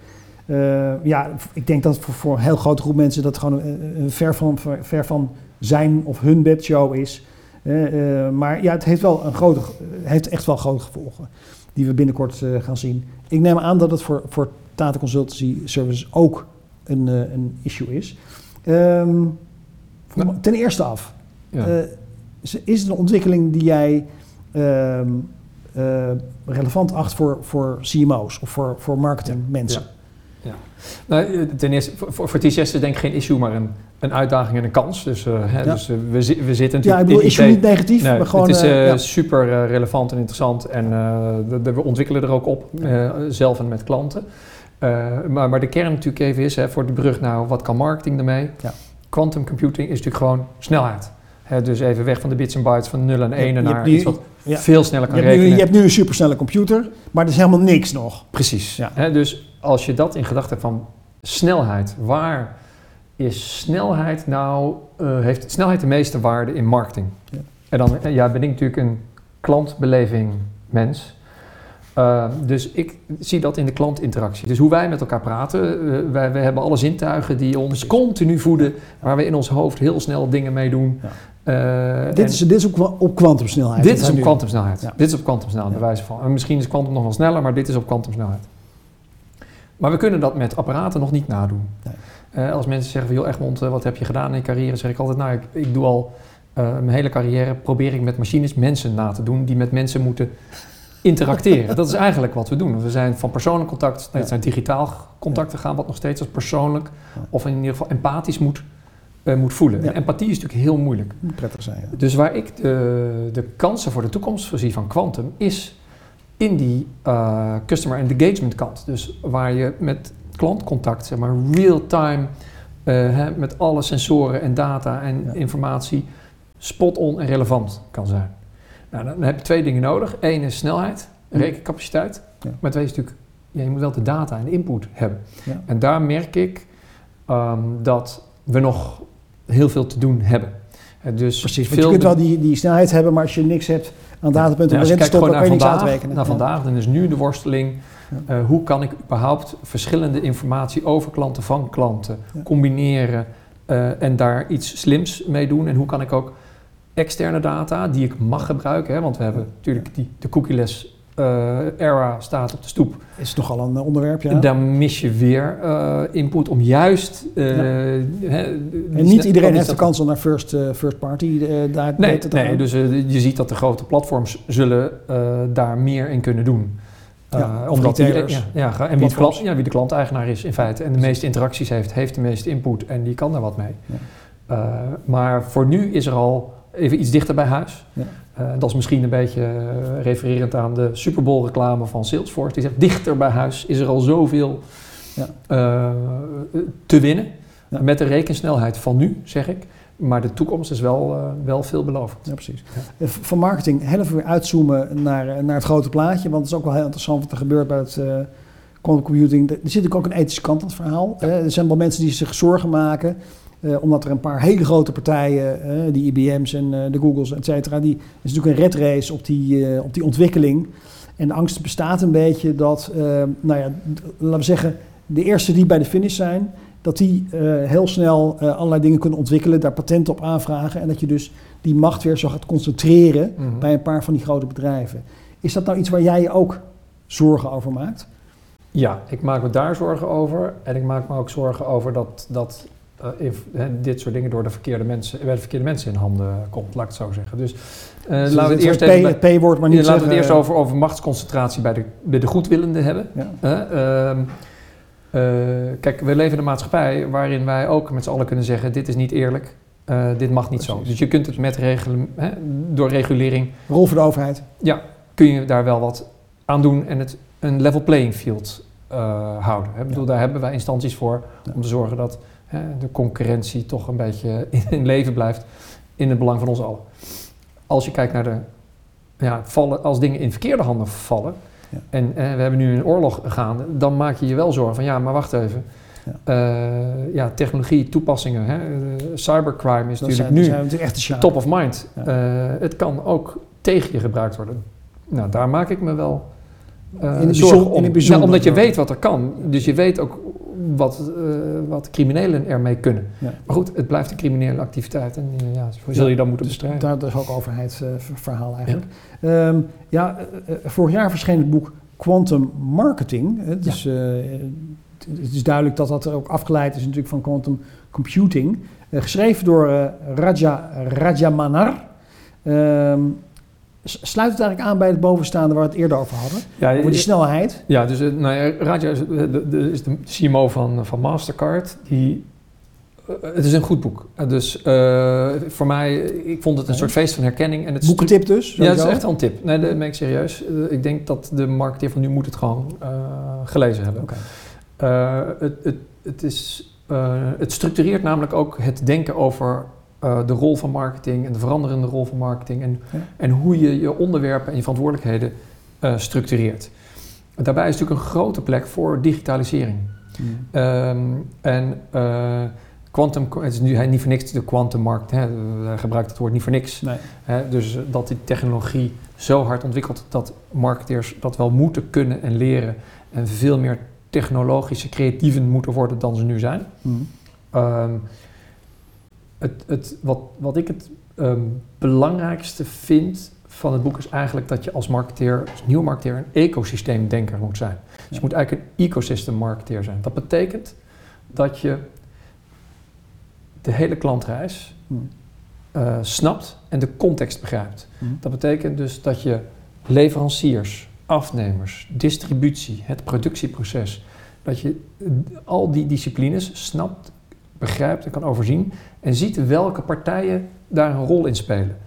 Eh, ja, ik denk dat voor, voor een heel grote groep mensen dat gewoon een, een ver, van, ver, van zijn of hun bedshow is. Eh, eh, maar ja, het heeft, wel een grote, heeft echt wel grote gevolgen die we binnenkort eh, gaan zien. Ik neem aan dat het voor, voor Tata Consultancy Services ook een, eh, een issue is. Ehm, Nou. ten eerste af, Ja. eh, is- het een ontwikkeling die jij ehm, eh, relevant acht voor, voor CMO's of voor, voor marketingmensen? Nou, eh, ten eerste, voor, voor, voor TCS is het denk ik geen issue, maar een, een uitdaging en een kans. Dus, eh, hè, Ja. dus eh, we, zi- we zitten Ja, ik natuurlijk bedoel, issue niet negatief, Nee, maar gewoon... het is ja. super relevant en interessant en we ontwikkelen er ook op, zelf en met klanten. Maar, maar de kern natuurlijk even is, hè, voor de brug nou, wat kan marketing ermee? Ja. Quantum computing is natuurlijk gewoon snelheid. Dus even weg van de bits en bytes van 0 en 1 je naar nu- iets wat ja. veel sneller Je kan nu, rekenen. je hebt nu een supersnelle computer, maar er is helemaal niks nog. Precies. Ja. Dus als je dat in gedachten hebt van snelheid, waar is snelheid nou, eh, heeft snelheid de meeste waarde in marketing? Ja. En dan eh, ja, ben ik natuurlijk een klantbeleving mens. Eh, dus ik zie dat in de klantinteractie. Dus hoe wij met elkaar praten, eh, wij, wij hebben alle zintuigen die ons continu voeden, waar we in ons hoofd heel snel dingen mee doen. Ja. Eh, Dit is, dit is ook wel op kwantumsnelheid. dit is op kwantumsnelheid. Ja. Dit is op kwantumsnelheid, Ja. bij wijze van. En misschien is kwantum nog wel sneller, maar dit is op kwantumsnelheid. Maar we kunnen dat met apparaten nog niet nadoen. Nee. Eh, als mensen zeggen van, joh Egmond, wat heb je gedaan in je carrière? zeg ik altijd, nou, ik, ik doe al eh, mijn hele carrière, probeer ik met machines mensen na te doen die met mensen moeten interacteren. dat is eigenlijk wat we doen. We zijn van persoonlijk contact naar zijn digitaal contact te gaan, wat nog steeds als persoonlijk of in ieder geval empathisch moet, eh, moet voelen. En empathie is natuurlijk heel moeilijk. Moet prettig zijn. Dus waar ik de, de kansen voor de toekomst zie van Quantum is in die eh, customer engagement kant. Dus waar je met klantcontact, zeg maar real-time, eh, hè, met alle sensoren en data en Ja. informatie spot-on en relevant kan zijn. Nou, dan heb je twee dingen nodig. Eén is snelheid, rekencapaciteit. Ja. Maar twee is natuurlijk, ja, je moet wel de data en de input hebben. Ja. En daar merk ik ehm, dat we nog heel veel te doen hebben. Eh, Dus Precies, want je veel kunt wel die, die snelheid hebben, maar als je niks hebt aan datapunten ja, je erin te stoppen, gewoon kan je naar niks vandaag, uitrekenen. naar Ja. vandaag, dan is nu de worsteling. Ja. eh, hoe kan ik überhaupt verschillende informatie over klanten van klanten Ja. combineren eh, en daar iets slims mee doen? En hoe kan ik ook externe data die ik mag gebruiken, hè, want we hebben natuurlijk die, de cookieless eh, era staat op de stoep. Is nogal een eh, onderwerp, ja. Daar mis je weer eh, input om juist. Ja. En niet iedereen heeft de kans om naar first, first party daar Nee, te nee dus je ziet dat de grote platforms zullen daar meer in kunnen doen. Ja, omdat die- ja, ja, en wie de, Platforms. klant, ja, wie de klanteigenaar is in feite en de meeste interacties heeft, heeft de meeste input en die kan daar wat mee. Maar voor nu is er al even iets dichter bij huis. Ja. Eh, dat is misschien een beetje eh, refererend aan de Super Bowl reclame van Salesforce. Die zegt dichter bij huis is er al zoveel Ja. eh, te winnen. Ja. Met de rekensnelheid van nu, zeg ik. Maar de toekomst is wel, eh, wel veelbelovend. Ja, precies. Van marketing heel even weer uitzoomen naar, naar het grote plaatje. Want het is ook wel heel interessant wat er gebeurt bij het quantum computing. Er zit ook een ethische kant aan het verhaal. Er zijn wel mensen die zich zorgen maken. Eh, omdat er een paar hele grote partijen, eh, die IBM's en eh, de Googles, et cetera, die is natuurlijk een red race op die, op die ontwikkeling. En de angst bestaat een beetje dat, nou ja, laten we zeggen, de eerste die bij de finish zijn, dat die heel snel allerlei dingen kunnen ontwikkelen, daar patenten op aanvragen. En dat je dus die macht weer zo gaat concentreren Mhm. bij een paar van die grote bedrijven. Is dat nou iets waar jij je ook zorgen over maakt? Ja, ik maak me daar zorgen over. En ik maak me ook zorgen over dat, dat eh, dit soort dingen door de verkeerde mensen, bij de verkeerde mensen in handen komt, laat ik het zo zeggen. Dus eh, Dus laten we het eerst P- even het P-woord, maar niet Ja, laten we het eerst over, over machtsconcentratie bij de, bij de goedwillenden hebben. Ja. Hè, ehm, eh, kijk, we leven in een maatschappij waarin wij ook met z'n allen kunnen zeggen: dit is niet eerlijk, eh, dit mag niet zo. Dus je kunt het met regelen, hè, door regulering, Rol voor de overheid. ja, kun je daar wel wat aan doen en het een level playing field eh, houden. Hè. Ik bedoel, Daar hebben wij instanties voor om te zorgen dat de concurrentie toch een beetje in, leven blijft in het belang van ons allen. Als je kijkt naar de ja, vallen, als dingen in verkeerde handen vallen, Ja. en eh, we hebben nu een oorlog gaande, dan maak je je wel zorgen van ja, maar wacht even. Ja. Eh, ja, technologie, toepassingen, hè, eh, cybercrime is Dat natuurlijk zijn, nu zijn natuurlijk sjaak. top of mind. Eh, het kan ook tegen je gebruikt worden. Nou, daar maak ik me wel In zorgen om. in Ja, omdat je weet wat er kan. Dus je weet ook wat, eh, wat criminelen ermee kunnen. Ja. Maar goed, het blijft een criminele activiteit. En eh, ja, zul je dan moeten bestrijden. Daar, dat is ook overheidsverhaal eigenlijk. Ja, ja eh, vorig jaar verscheen het boek Quantum Marketing. Het is, het is duidelijk dat dat ook afgeleid is natuurlijk van quantum computing. Geschreven door Raja Rajamanar. Ehm, s- sluit het eigenlijk aan bij het bovenstaande waar we het eerder over hadden. Ja, Over die snelheid. Ja, dus eh, nou ja, is, eh, de, de, is de CMO van, van Mastercard. Die, eh, het is een goed boek. Eh, dus eh, voor mij, ik vond het een soort feest van herkenning. En het Boekentip dus. Ja, dat is echt wel een tip. Nee, dat meen ik serieus. Eh, ik denk dat de marketeer van nu moet het gewoon eh, gelezen hebben. Oké. Eh, het, het, het, is, eh, het structureert namelijk ook het denken over eh, de rol van marketing en de veranderende rol van marketing en, Ja. en hoe je je onderwerpen en je verantwoordelijkheden eh, structureert. Daarbij is natuurlijk een grote plek voor digitalisering. Ehm, en eh, quantum, het is nu niet voor niks de quantum markt, hè, hij gebruikt het woord niet voor niks. Nee. Dus dat die technologie zo hard ontwikkelt dat marketeers dat wel moeten kunnen en leren en veel meer technologische creatieven moeten worden dan ze nu zijn. Ehm, het, het, wat, wat ik het ehm, belangrijkste vind van het boek is eigenlijk dat je als marketeer, als nieuw marketeer, een ecosysteemdenker moet zijn. Dus je moet eigenlijk een ecosystem marketeer zijn. Dat betekent dat je de hele klantreis Hmm. eh, snapt en de context begrijpt. Hmm. Dat betekent dus dat je leveranciers, afnemers, distributie, het productieproces, dat je eh, al die disciplines snapt, begrijpt en kan overzien en ziet welke partijen daar een rol in spelen.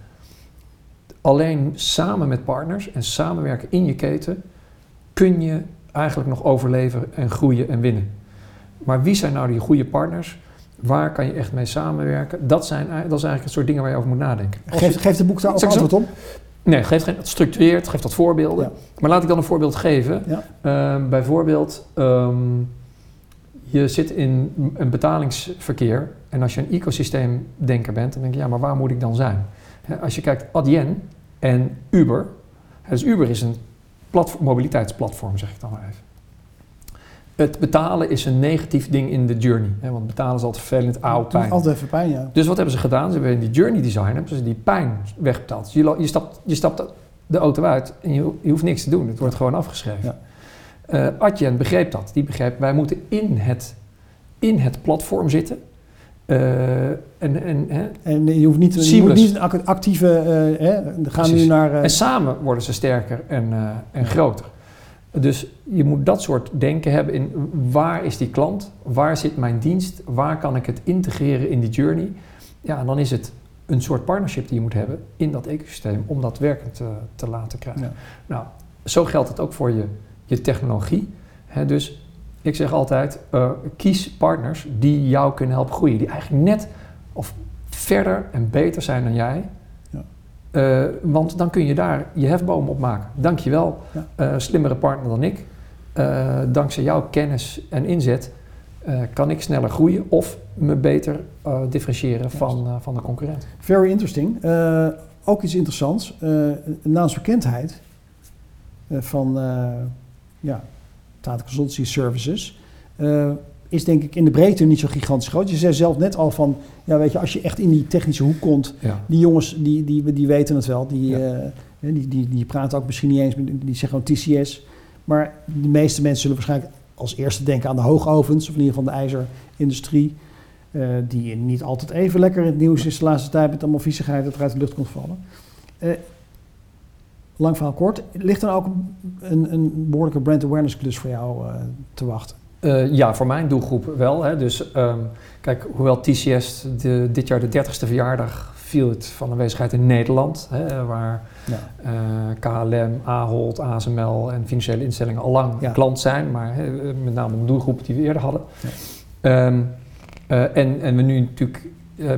Alleen samen met partners en samenwerken in je keten kun je eigenlijk nog overleven en groeien en winnen. Maar wie zijn nou die goede partners? Waar kan je echt mee samenwerken? Dat, zijn, dat is eigenlijk het soort dingen waar je over moet nadenken. Geeft, geeft het boek daar ook antwoord op? Nee, geeft geen, het structureert, geeft wat voorbeelden. Ja. Maar laat ik dan een voorbeeld geven. Ja. Ehm, bijvoorbeeld, ehm, je zit in een betalingsverkeer en als je een ecosysteemdenker bent, dan denk je, ja, maar waar moet ik dan zijn? Als je kijkt, Adyen en Uber. Dus Uber is een platform, mobiliteitsplatform, zeg ik dan maar even. Het betalen is een negatief ding in de journey. Hè, want betalen is altijd vervelend, oud, pijn. Altijd even pijn, ja. Dus wat hebben ze gedaan? Ze hebben in die journey design hebben ze die pijn wegbetaald. Dus je, je, stapt, je stapt de auto uit en je, je hoeft niks te doen. Het wordt gewoon afgeschreven. Ja. Eh, Adyen begreep dat. Die begreep, wij moeten in het, in het platform zitten. Eh, en, en, hè, En je hoeft niet, je moet Seamless. niet een ac- actieve... eh, hè, gaan Precies. nu naar... en samen worden ze sterker en, en groter. Dus je moet dat soort denken hebben in waar is die klant? Waar zit mijn dienst? Waar kan ik het integreren in die journey? Ja, en dan is het een soort partnership die je moet hebben in dat ecosysteem om dat werkend te, te laten krijgen. Ja. Nou, zo geldt het ook voor je, je technologie. Dus ik zeg altijd, eh, kies partners die jou kunnen helpen groeien. Die eigenlijk net of verder en beter zijn dan jij. Ja. Eh, want dan kun je daar je hefboom op maken. Dankjewel, Ja. eh slimmere partner dan ik. Dankzij jouw kennis en inzet kan ik sneller groeien of me beter differentiëren van, van de concurrent. Very interesting. Ook iets interessants. Naamsbekendheid eh, van ja, Tata Consultancy Services eh, is denk ik in de breedte niet zo gigantisch groot. Je zei zelf net al van, ja weet je, als je echt in die technische hoek komt, Ja. die jongens die, die, die weten het wel. Die, Ja. eh, die, die, die praten ook misschien niet eens, met- die zeggen gewoon TCS. Maar de meeste mensen zullen waarschijnlijk als eerste denken aan de hoogovens, of in ieder geval de ijzerindustrie. eh, die niet altijd even lekker in het nieuws is de laatste tijd met allemaal viezigheid dat er uit de lucht komt vallen. Lang verhaal kort, ligt er ook een, een behoorlijke brand awareness klus voor jou eh, te wachten? Eh, ja, voor mijn doelgroep wel. Hè. Dus ehm, kijk, hoewel TCS de, dit jaar de 30ste verjaardag field van aanwezigheid in Nederland, hè, waar Ja. eh, KLM, Ahold, ASML en financiële instellingen al lang Ja. klant zijn, maar hè, met name de doelgroep die we eerder hadden. Ja. Ehm, eh, en, en we nu natuurlijk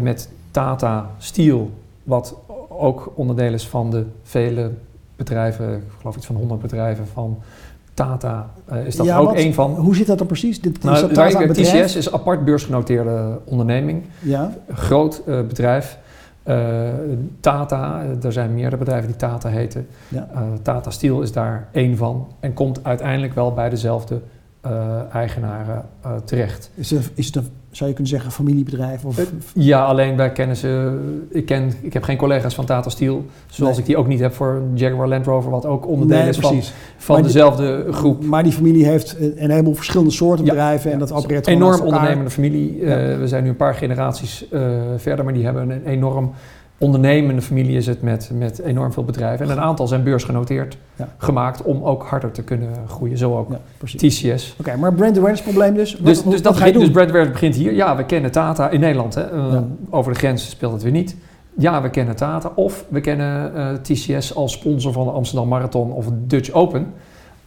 met Tata Steel, wat ook onderdeel is van de vele bedrijven, ik geloof iets van 100 bedrijven van Tata, eh, is dat Ja, ook want één van. Hoe zit dat dan precies? Dit, Nou, is dat Tata ik- een? TCS is een apart beursgenoteerde onderneming, Ja, een groot eh, bedrijf. Eh, Tata, er zijn meerdere bedrijven die Tata heten. Ja. Tata Steel is daar één van en komt uiteindelijk wel bij dezelfde eigenaren terecht. is het, is het een, zou je kunnen zeggen, familiebedrijf? Of, Eh, Ja, alleen wij kennen ze. Ik, ken, ik heb geen collega's van Tata Steel, zoals Nee. ik die ook niet heb voor Jaguar Land Rover, wat ook onderdeel nee, is van, van die- dezelfde groep. Maar die familie heeft een, heleboel verschillende soorten Ja. bedrijven en dat opereert een enorm ondernemende familie. Eh, we zijn nu een paar generaties eh, verder, maar die hebben een enorm ondernemende familie is het met, met enorm veel bedrijven. En een aantal zijn beursgenoteerd Ja. gemaakt om ook harder te kunnen groeien. Zo ook Ja. TCS. Oké, maar brand awareness probleem dus. Wat, Dus, wat- dus, dat ga je begint, doen? dus brand awareness begint hier. Ja, we kennen Tata in Nederland. Hè. Eh, Ja. Over de grens speelt het weer niet. Ja, we kennen Tata. Of we kennen eh, TCS als sponsor van de Amsterdam Marathon of Dutch Open.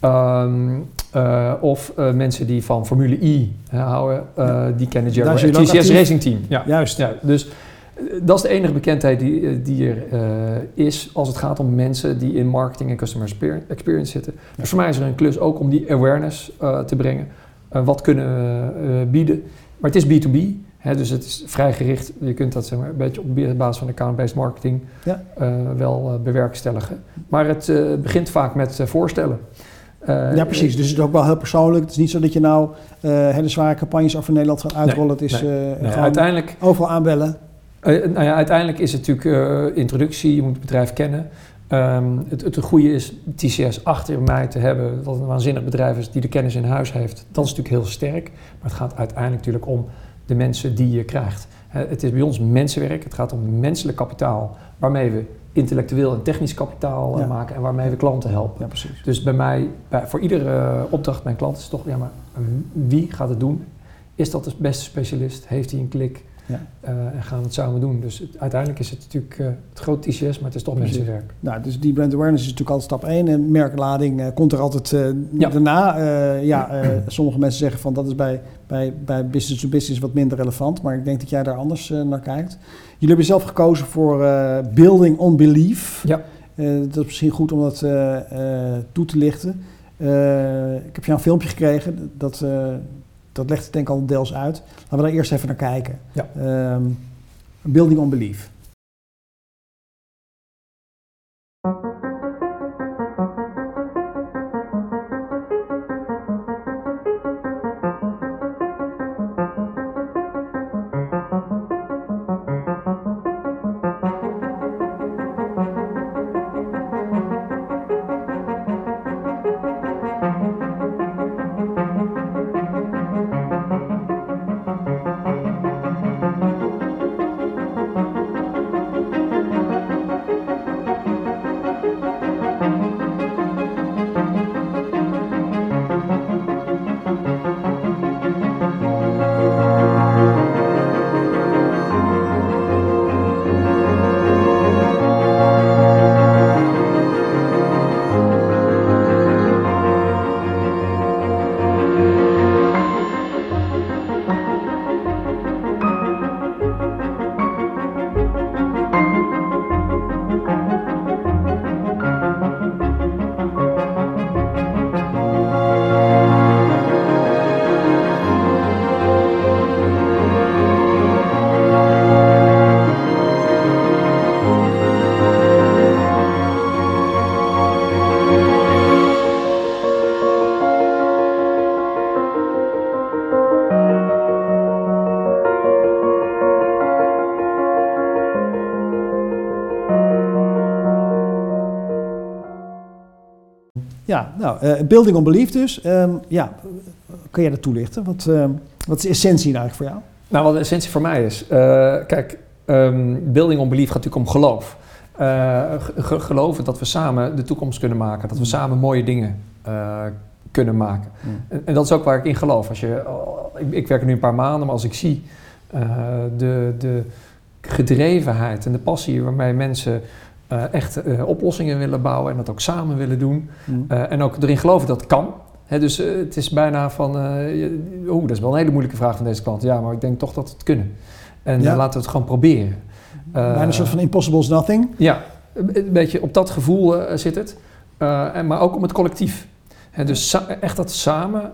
Ehm, eh, of mensen die van Formule E hè, houden, Ja. die kennen ook TCS. Racing Team. Ja. Juist. Ja, dus dat is de enige bekendheid die, eh, die er eh, is als het gaat om mensen die in marketing en customer exper- experience zitten. Dus voor mij is er een klus ook om die awareness eh, te brengen. Wat kunnen we bieden? Maar het is B2B, hè, dus het is vrij gericht. Je kunt dat zeg maar, een beetje op basis van account-based marketing Ja. wel bewerkstelligen. Maar het begint vaak met voorstellen. Ja, precies. Dus het is ook wel heel persoonlijk. Het is niet zo dat je nou hele zware campagnes over Nederland gaat uitrollen. het is nee, uiteindelijk overal aanbellen. Eh, nou ja, uiteindelijk is het natuurlijk eh, introductie, je moet het bedrijf kennen. Ehm, het, het goede is TCS achter mij te hebben, dat het een waanzinnig bedrijf is die de kennis in huis heeft. Dat is natuurlijk heel sterk, maar het gaat uiteindelijk natuurlijk om de mensen die je krijgt. Het is bij ons mensenwerk, het gaat om menselijk kapitaal, waarmee we intellectueel en technisch kapitaal eh, Ja. maken en waarmee we klanten helpen. Ja, precies. Dus bij mij, bij, voor iedere opdracht mijn klant is toch, ja maar wie gaat het doen? Is dat de beste specialist? Heeft hij een klik? Ja. Eh, en gaan we het samen doen. Dus het- uiteindelijk is het natuurlijk eh, het grote TCS, maar het is toch Precies. mensenwerk. Nou, dus die brand awareness is natuurlijk altijd stap 1. En merklading eh, komt er altijd Ja. daarna. Ja, sommige mensen zeggen van dat is bij, bij, bij business to business wat minder relevant. Maar ik denk dat jij daar anders naar kijkt. Jullie hebben zelf gekozen voor building on belief. Ja. Dat is misschien goed om dat toe te lichten. Ik heb jou een filmpje gekregen. Dat, dat legt het denk ik al deels uit. Laten we daar eerst even naar kijken. Ja. Ehm, building on belief. Ja, nou, eh, building on belief dus. Ehm, ja, kan jij dat toelichten? Wat, ehm, wat is de essentie eigenlijk voor jou? Nou, wat de essentie voor mij is, eh, kijk, ehm, building on belief gaat natuurlijk om geloof. Eh, ge- geloven dat we samen de toekomst kunnen maken, dat we Mm. samen mooie dingen kunnen maken. En, en dat is ook waar ik in geloof. Als je, oh, ik, ik werk er nu een paar maanden, maar als ik zie de, de gedrevenheid en de passie waarmee mensen eh, echt eh, oplossingen willen bouwen en dat ook samen willen doen. Mm. Eh, en ook erin geloven dat het kan. Hè, dus het is bijna van, eh, oeh, dat is wel een hele moeilijke vraag van deze klant. Ja, maar ik denk toch dat we het kunnen. En Ja. laten we het gewoon proberen. Bijna een soort van impossible is nothing. ja, een beetje op dat gevoel zit het. En, maar ook om het collectief. Hè, dus echt dat samen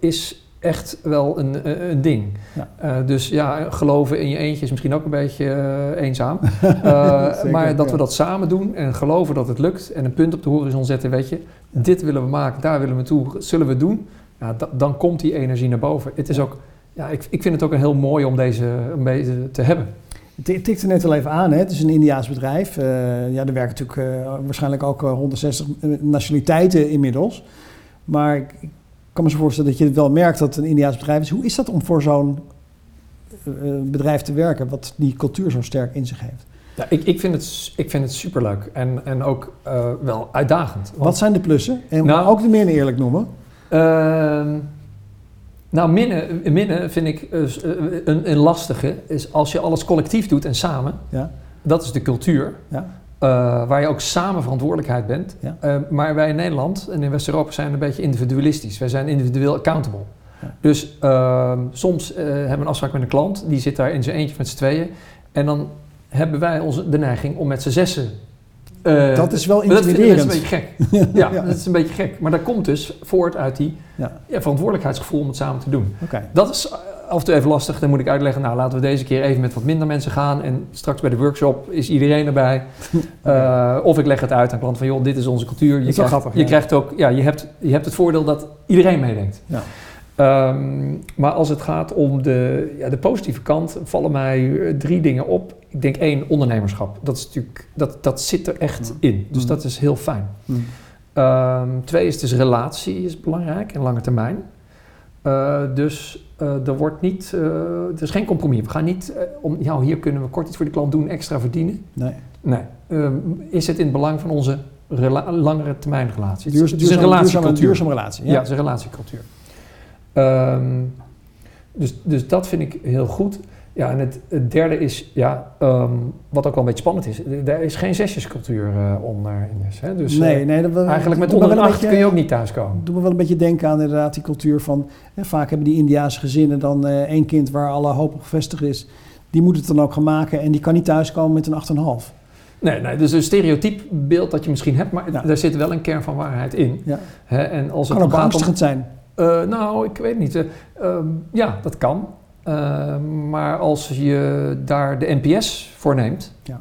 is echt wel een, een een ding. Ja. Eh, dus ja, geloven in je eentje is misschien ook een beetje eh, eenzaam. Eh, Zeker, maar dat ja. we dat samen doen en geloven dat het lukt en een punt op de horizon zetten, weet je, dit willen we maken, daar willen we toe, zullen we doen, ja, da- dan komt die energie naar boven. Het is ook, ja, ik, ik vind het ook een heel mooi om deze, om deze te hebben. Het tikte net al even aan, hè? het is een Indiaas bedrijf. Eh, ja, er werken natuurlijk eh, waarschijnlijk ook eh, 160 nationaliteiten inmiddels. Maar ik kan me zo voorstellen dat je wel merkt dat het een Indiaas bedrijf is. Hoe is dat om voor zo'n eh, bedrijf te werken, wat die cultuur zo sterk in zich heeft? Ja, ik, ik, vind het, ik vind het superleuk en, en ook eh, wel uitdagend. Want, Wat zijn de plussen? En Nou- ook de meer eerlijk noemen. Ehm, nou, minnen, minnen vind ik eh, eh, een, een lastige. Is als je alles collectief doet en samen. Ja. Dat is de cultuur. Ja. Eh, waar je ook samen verantwoordelijkheid bent. Ja. Eh, maar wij in Nederland en in West-Europa zijn een beetje individualistisch. Wij zijn individueel accountable. Ja. Dus ehm, soms eh, hebben we een afspraak met een klant. Die zit daar in zijn eentje met z'n tweeën. En dan hebben wij onze, de neiging om met z'n zessen... dat is wel maar dat best intimiderend. een beetje gek. Ja, Ja. dat is een beetje gek. Maar dat komt dus voort uit die verantwoordelijkheidsgevoel om het samen te doen. Oké. Dat is af en toe even lastig. Dan moet ik uitleggen, nou laten we deze keer even met wat minder mensen gaan. En straks bij de workshop is iedereen erbij. Eh, of ik leg het uit aan klanten van, joh, dit is onze cultuur. Je, is krijgt, grappig, je ja. krijgt ook, ja, je hebt, je hebt het voordeel dat iedereen meedenkt. Ja. Ehm, maar als het gaat om de, ja, de positieve kant, vallen mij eh, drie dingen op. Ik denk één, ondernemerschap. Dat, is natuurlijk, dat, dat zit er echt in. Dus Mm. dat is heel fijn. Mm. Ehm, twee is dus relatie is belangrijk en lange termijn. Eh, dus eh, er wordt niet, eh, er is geen compromis. We gaan niet om, ja, hier kunnen we kort iets voor de klant doen, extra verdienen. Nee. Nee. Ehm, is het in het belang van onze langere termijn relatie? Duurzaam, het is een duurzame, duurzame, relatiecultuur. duurzame relatie. Ja, het is een relatiecultuur. Ehm, dus, dus dat vind ik heel goed. Ja, en het, het derde is, ja, ehm, wat ook wel een beetje spannend is, er is geen zesjescultuur eh onder Ines. Hè? Dus, eh, nee, nee, dat, Eigenlijk met onder een acht beetje- kun je ook niet thuiskomen. Doe me wel een beetje denken aan inderdaad die cultuur van... Hè, vaak hebben die Indiaanse gezinnen dan eh, één kind waar alle hoop op gevestigd is. Die moet het dan ook gaan maken en die kan niet thuiskomen met een 8,5. Nee, nee, dus een stereotyp beeld dat je misschien hebt, maar Ja. daar zit wel een kern van waarheid in. Ja. Hè? En als het Kan ook dan gaat om... beangstigend zijn. Nou, ik weet niet. eh, ehm, ja, dat kan. Eh, maar als je daar de NPS voor neemt... Ja.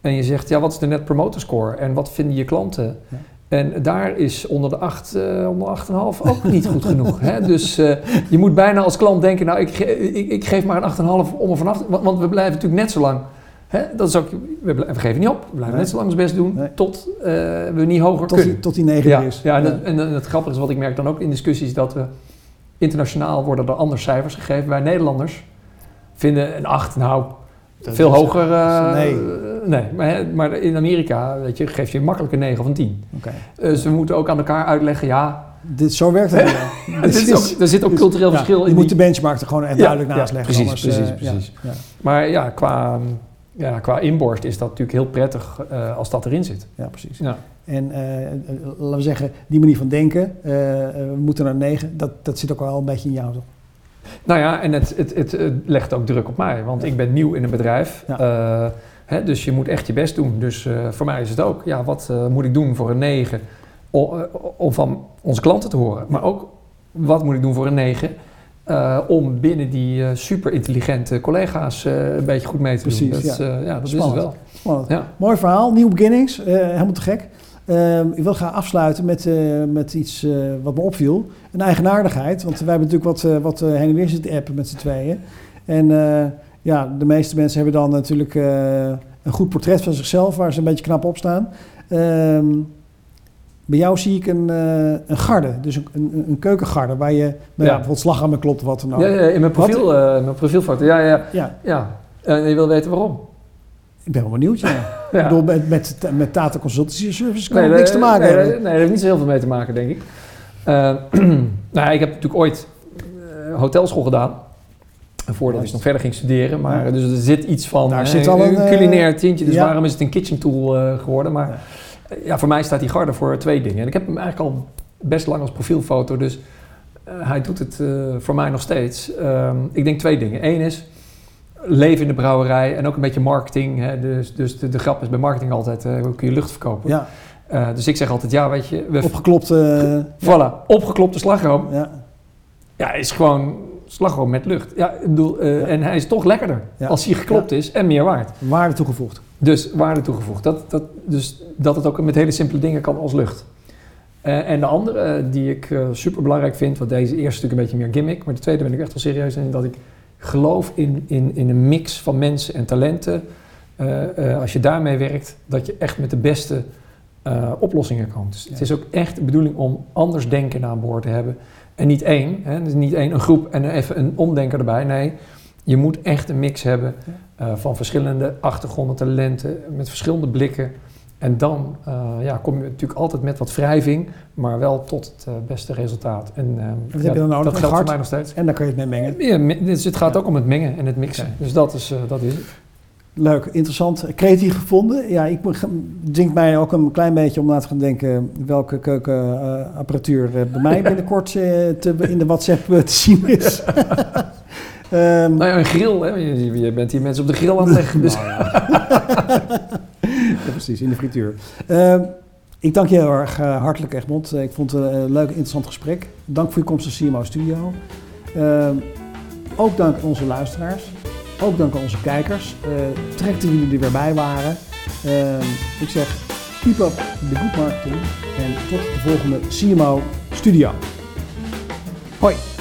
en je zegt, ja, wat is de net promoter score en wat vinden je klanten... Ja. En daar is onder de 8, eh onder 8,5 ook niet goed genoeg. Hè? Dus eh, je moet bijna als klant denken, nou, ik, ge- ik, ik geef maar een 8,5 om er vanaf... Want, want we blijven natuurlijk net zo lang... Hè? Dat is ook, we, geven niet op, we blijven Nee. net zo lang ons best doen... Nee. tot eh, we niet hoger Tot kunnen. die, tot die 9 Ja, is. ja, en, het, en het grappige is wat ik merk dan ook in discussies dat we internationaal worden er andere cijfers gegeven. Wij Nederlanders vinden een 8 nou Dat veel is- hoger. eh, nee. nee, maar, maar in Amerika weet je, geef je makkelijk een 9 of een 10. Oké. Dus we moeten ook aan elkaar uitleggen, ja, Dit, zo werkt het wel. er zit ook, er zit ook dus- cultureel ja, verschil Je in. moet die- de benchmark er gewoon duidelijk ja, naast leggen. precies, anders, precies, eh, precies. ja. Maar ja qua, ja, qua inborst is dat natuurlijk heel prettig eh, als dat erin zit. Ja, precies. Ja. En eh, laten we zeggen, die manier van denken, eh, we moeten naar 9, dat, dat zit ook wel een beetje in jou, toch? Nou ja, en het, het, het, legt ook druk op mij, want ik ben nieuw in een bedrijf. Ja. Hè, dus je moet echt je best doen. Dus voor mij is het ook, ja, wat moet ik doen voor een 9 om, om van onze klanten te horen? Maar ook, wat moet ik doen voor een 9 eh, om binnen die eh, super intelligente collega's eh, een beetje goed mee te Precies, doen? Dat, ja. ja. dat Spannend. is het wel. Spannend. Ja. Mooi verhaal, nieuw beginnings, helemaal te gek. Eh, ik wil graag afsluiten met, met iets wat me opviel. Een eigenaardigheid, want wij hebben natuurlijk wat, wat heen en weer zitten appen met z'n tweeën. En ja, de meeste mensen hebben dan natuurlijk een goed portret van zichzelf, waar ze een beetje knap op staan. Ehm, bij jou zie ik een, eh, een garde, dus een, een, een keukengarde, waar je nou ja. Ja. bijvoorbeeld slagroom klopt wat dan ook. Ja, ja, in mijn profiel, eh, mijn profielfoto. Ja, ja, Ja, ja. En je wil weten waarom? ik ben wel benieuwd. Ja. Ik bedoel, met, met, met Tata Consultancy Services kan Nee, niks te maken nee, hebben. Nee, nee, daar heeft niet zo heel veel mee te maken, denk ik. Eh, nou ja, ik heb natuurlijk ooit hotelschool gedaan. Voordat ik nog verder ging studeren. Maar dus er zit iets van Daar zit al een, culinair tintje. Dus waarom is het een kitchen tool geworden? Maar Ja. voor mij staat die garde voor twee dingen. En ik heb hem eigenlijk al best lang als profielfoto. Dus eh, hij doet het eh, voor mij nog steeds. Ehm, ik denk twee dingen. Eén is leven in de brouwerij en ook een beetje marketing. Hè? Dus, dus de, de grap is bij marketing altijd, eh, hoe kun je lucht verkopen? Ja, dus ik zeg altijd, ja, weet je, we, opgeklopte... voilà, opgeklopte slagroom. ja, Ja, is gewoon slagroom met lucht. Ja, ik bedoel, eh, Ja. en hij is toch lekkerder Ja. als hij geklopt is en meer waard. waarde toegevoegd. Dus waarde toegevoegd. Dat, dat, dus dat het ook met hele simpele dingen kan als lucht. Eh, en de andere eh, die ik super belangrijk vind, want deze eerste stuk een beetje meer gimmick, maar de tweede ben ik echt wel serieus in, dat ik geloof in, in, in een mix van mensen en talenten. Als je daarmee werkt, dat je echt met de beste oplossingen komt. Dus het is ook echt de bedoeling om anders denken aan boord te hebben. En niet één, hè, dus niet één, een groep en even een omdenker erbij. Nee, je moet echt een mix hebben eh, van verschillende achtergronden, talenten, met verschillende blikken. En dan eh, ja, kom je natuurlijk altijd met wat wrijving, maar wel tot het eh, beste resultaat. En eh, Wat ja, heb je dan nodig? dat geldt voor mij nog steeds. En daar kan je het mee mengen. Ja, dus het gaat Ja. ook om het mengen en het mixen. Dus dat is, dat is het. Leuk, interessant. Creatief gevonden. Ja, ik denkt mij ook een klein beetje om na te gaan denken welke keukenapparatuur eh, bij mij binnenkort eh, te, in de WhatsApp eh, te zien is. Ehm, Nou ja, een grill, hè? Je, je bent hier mensen op de grill aan het leggen. Dus. Nou ja. Ja, precies, in de frituur. Ehm, ik dank je heel erg hartelijk, Egmond. Eh, ik vond het een leuk, interessant gesprek. Dank voor je komst naar CMO Studio. Ehm, ook dank aan onze luisteraars. Ook dank aan onze kijkers. Eh terecht dat jullie er weer bij waren. Ehm, ik zeg, keep up the good marketing. En tot de volgende CMO Studio. Hoi.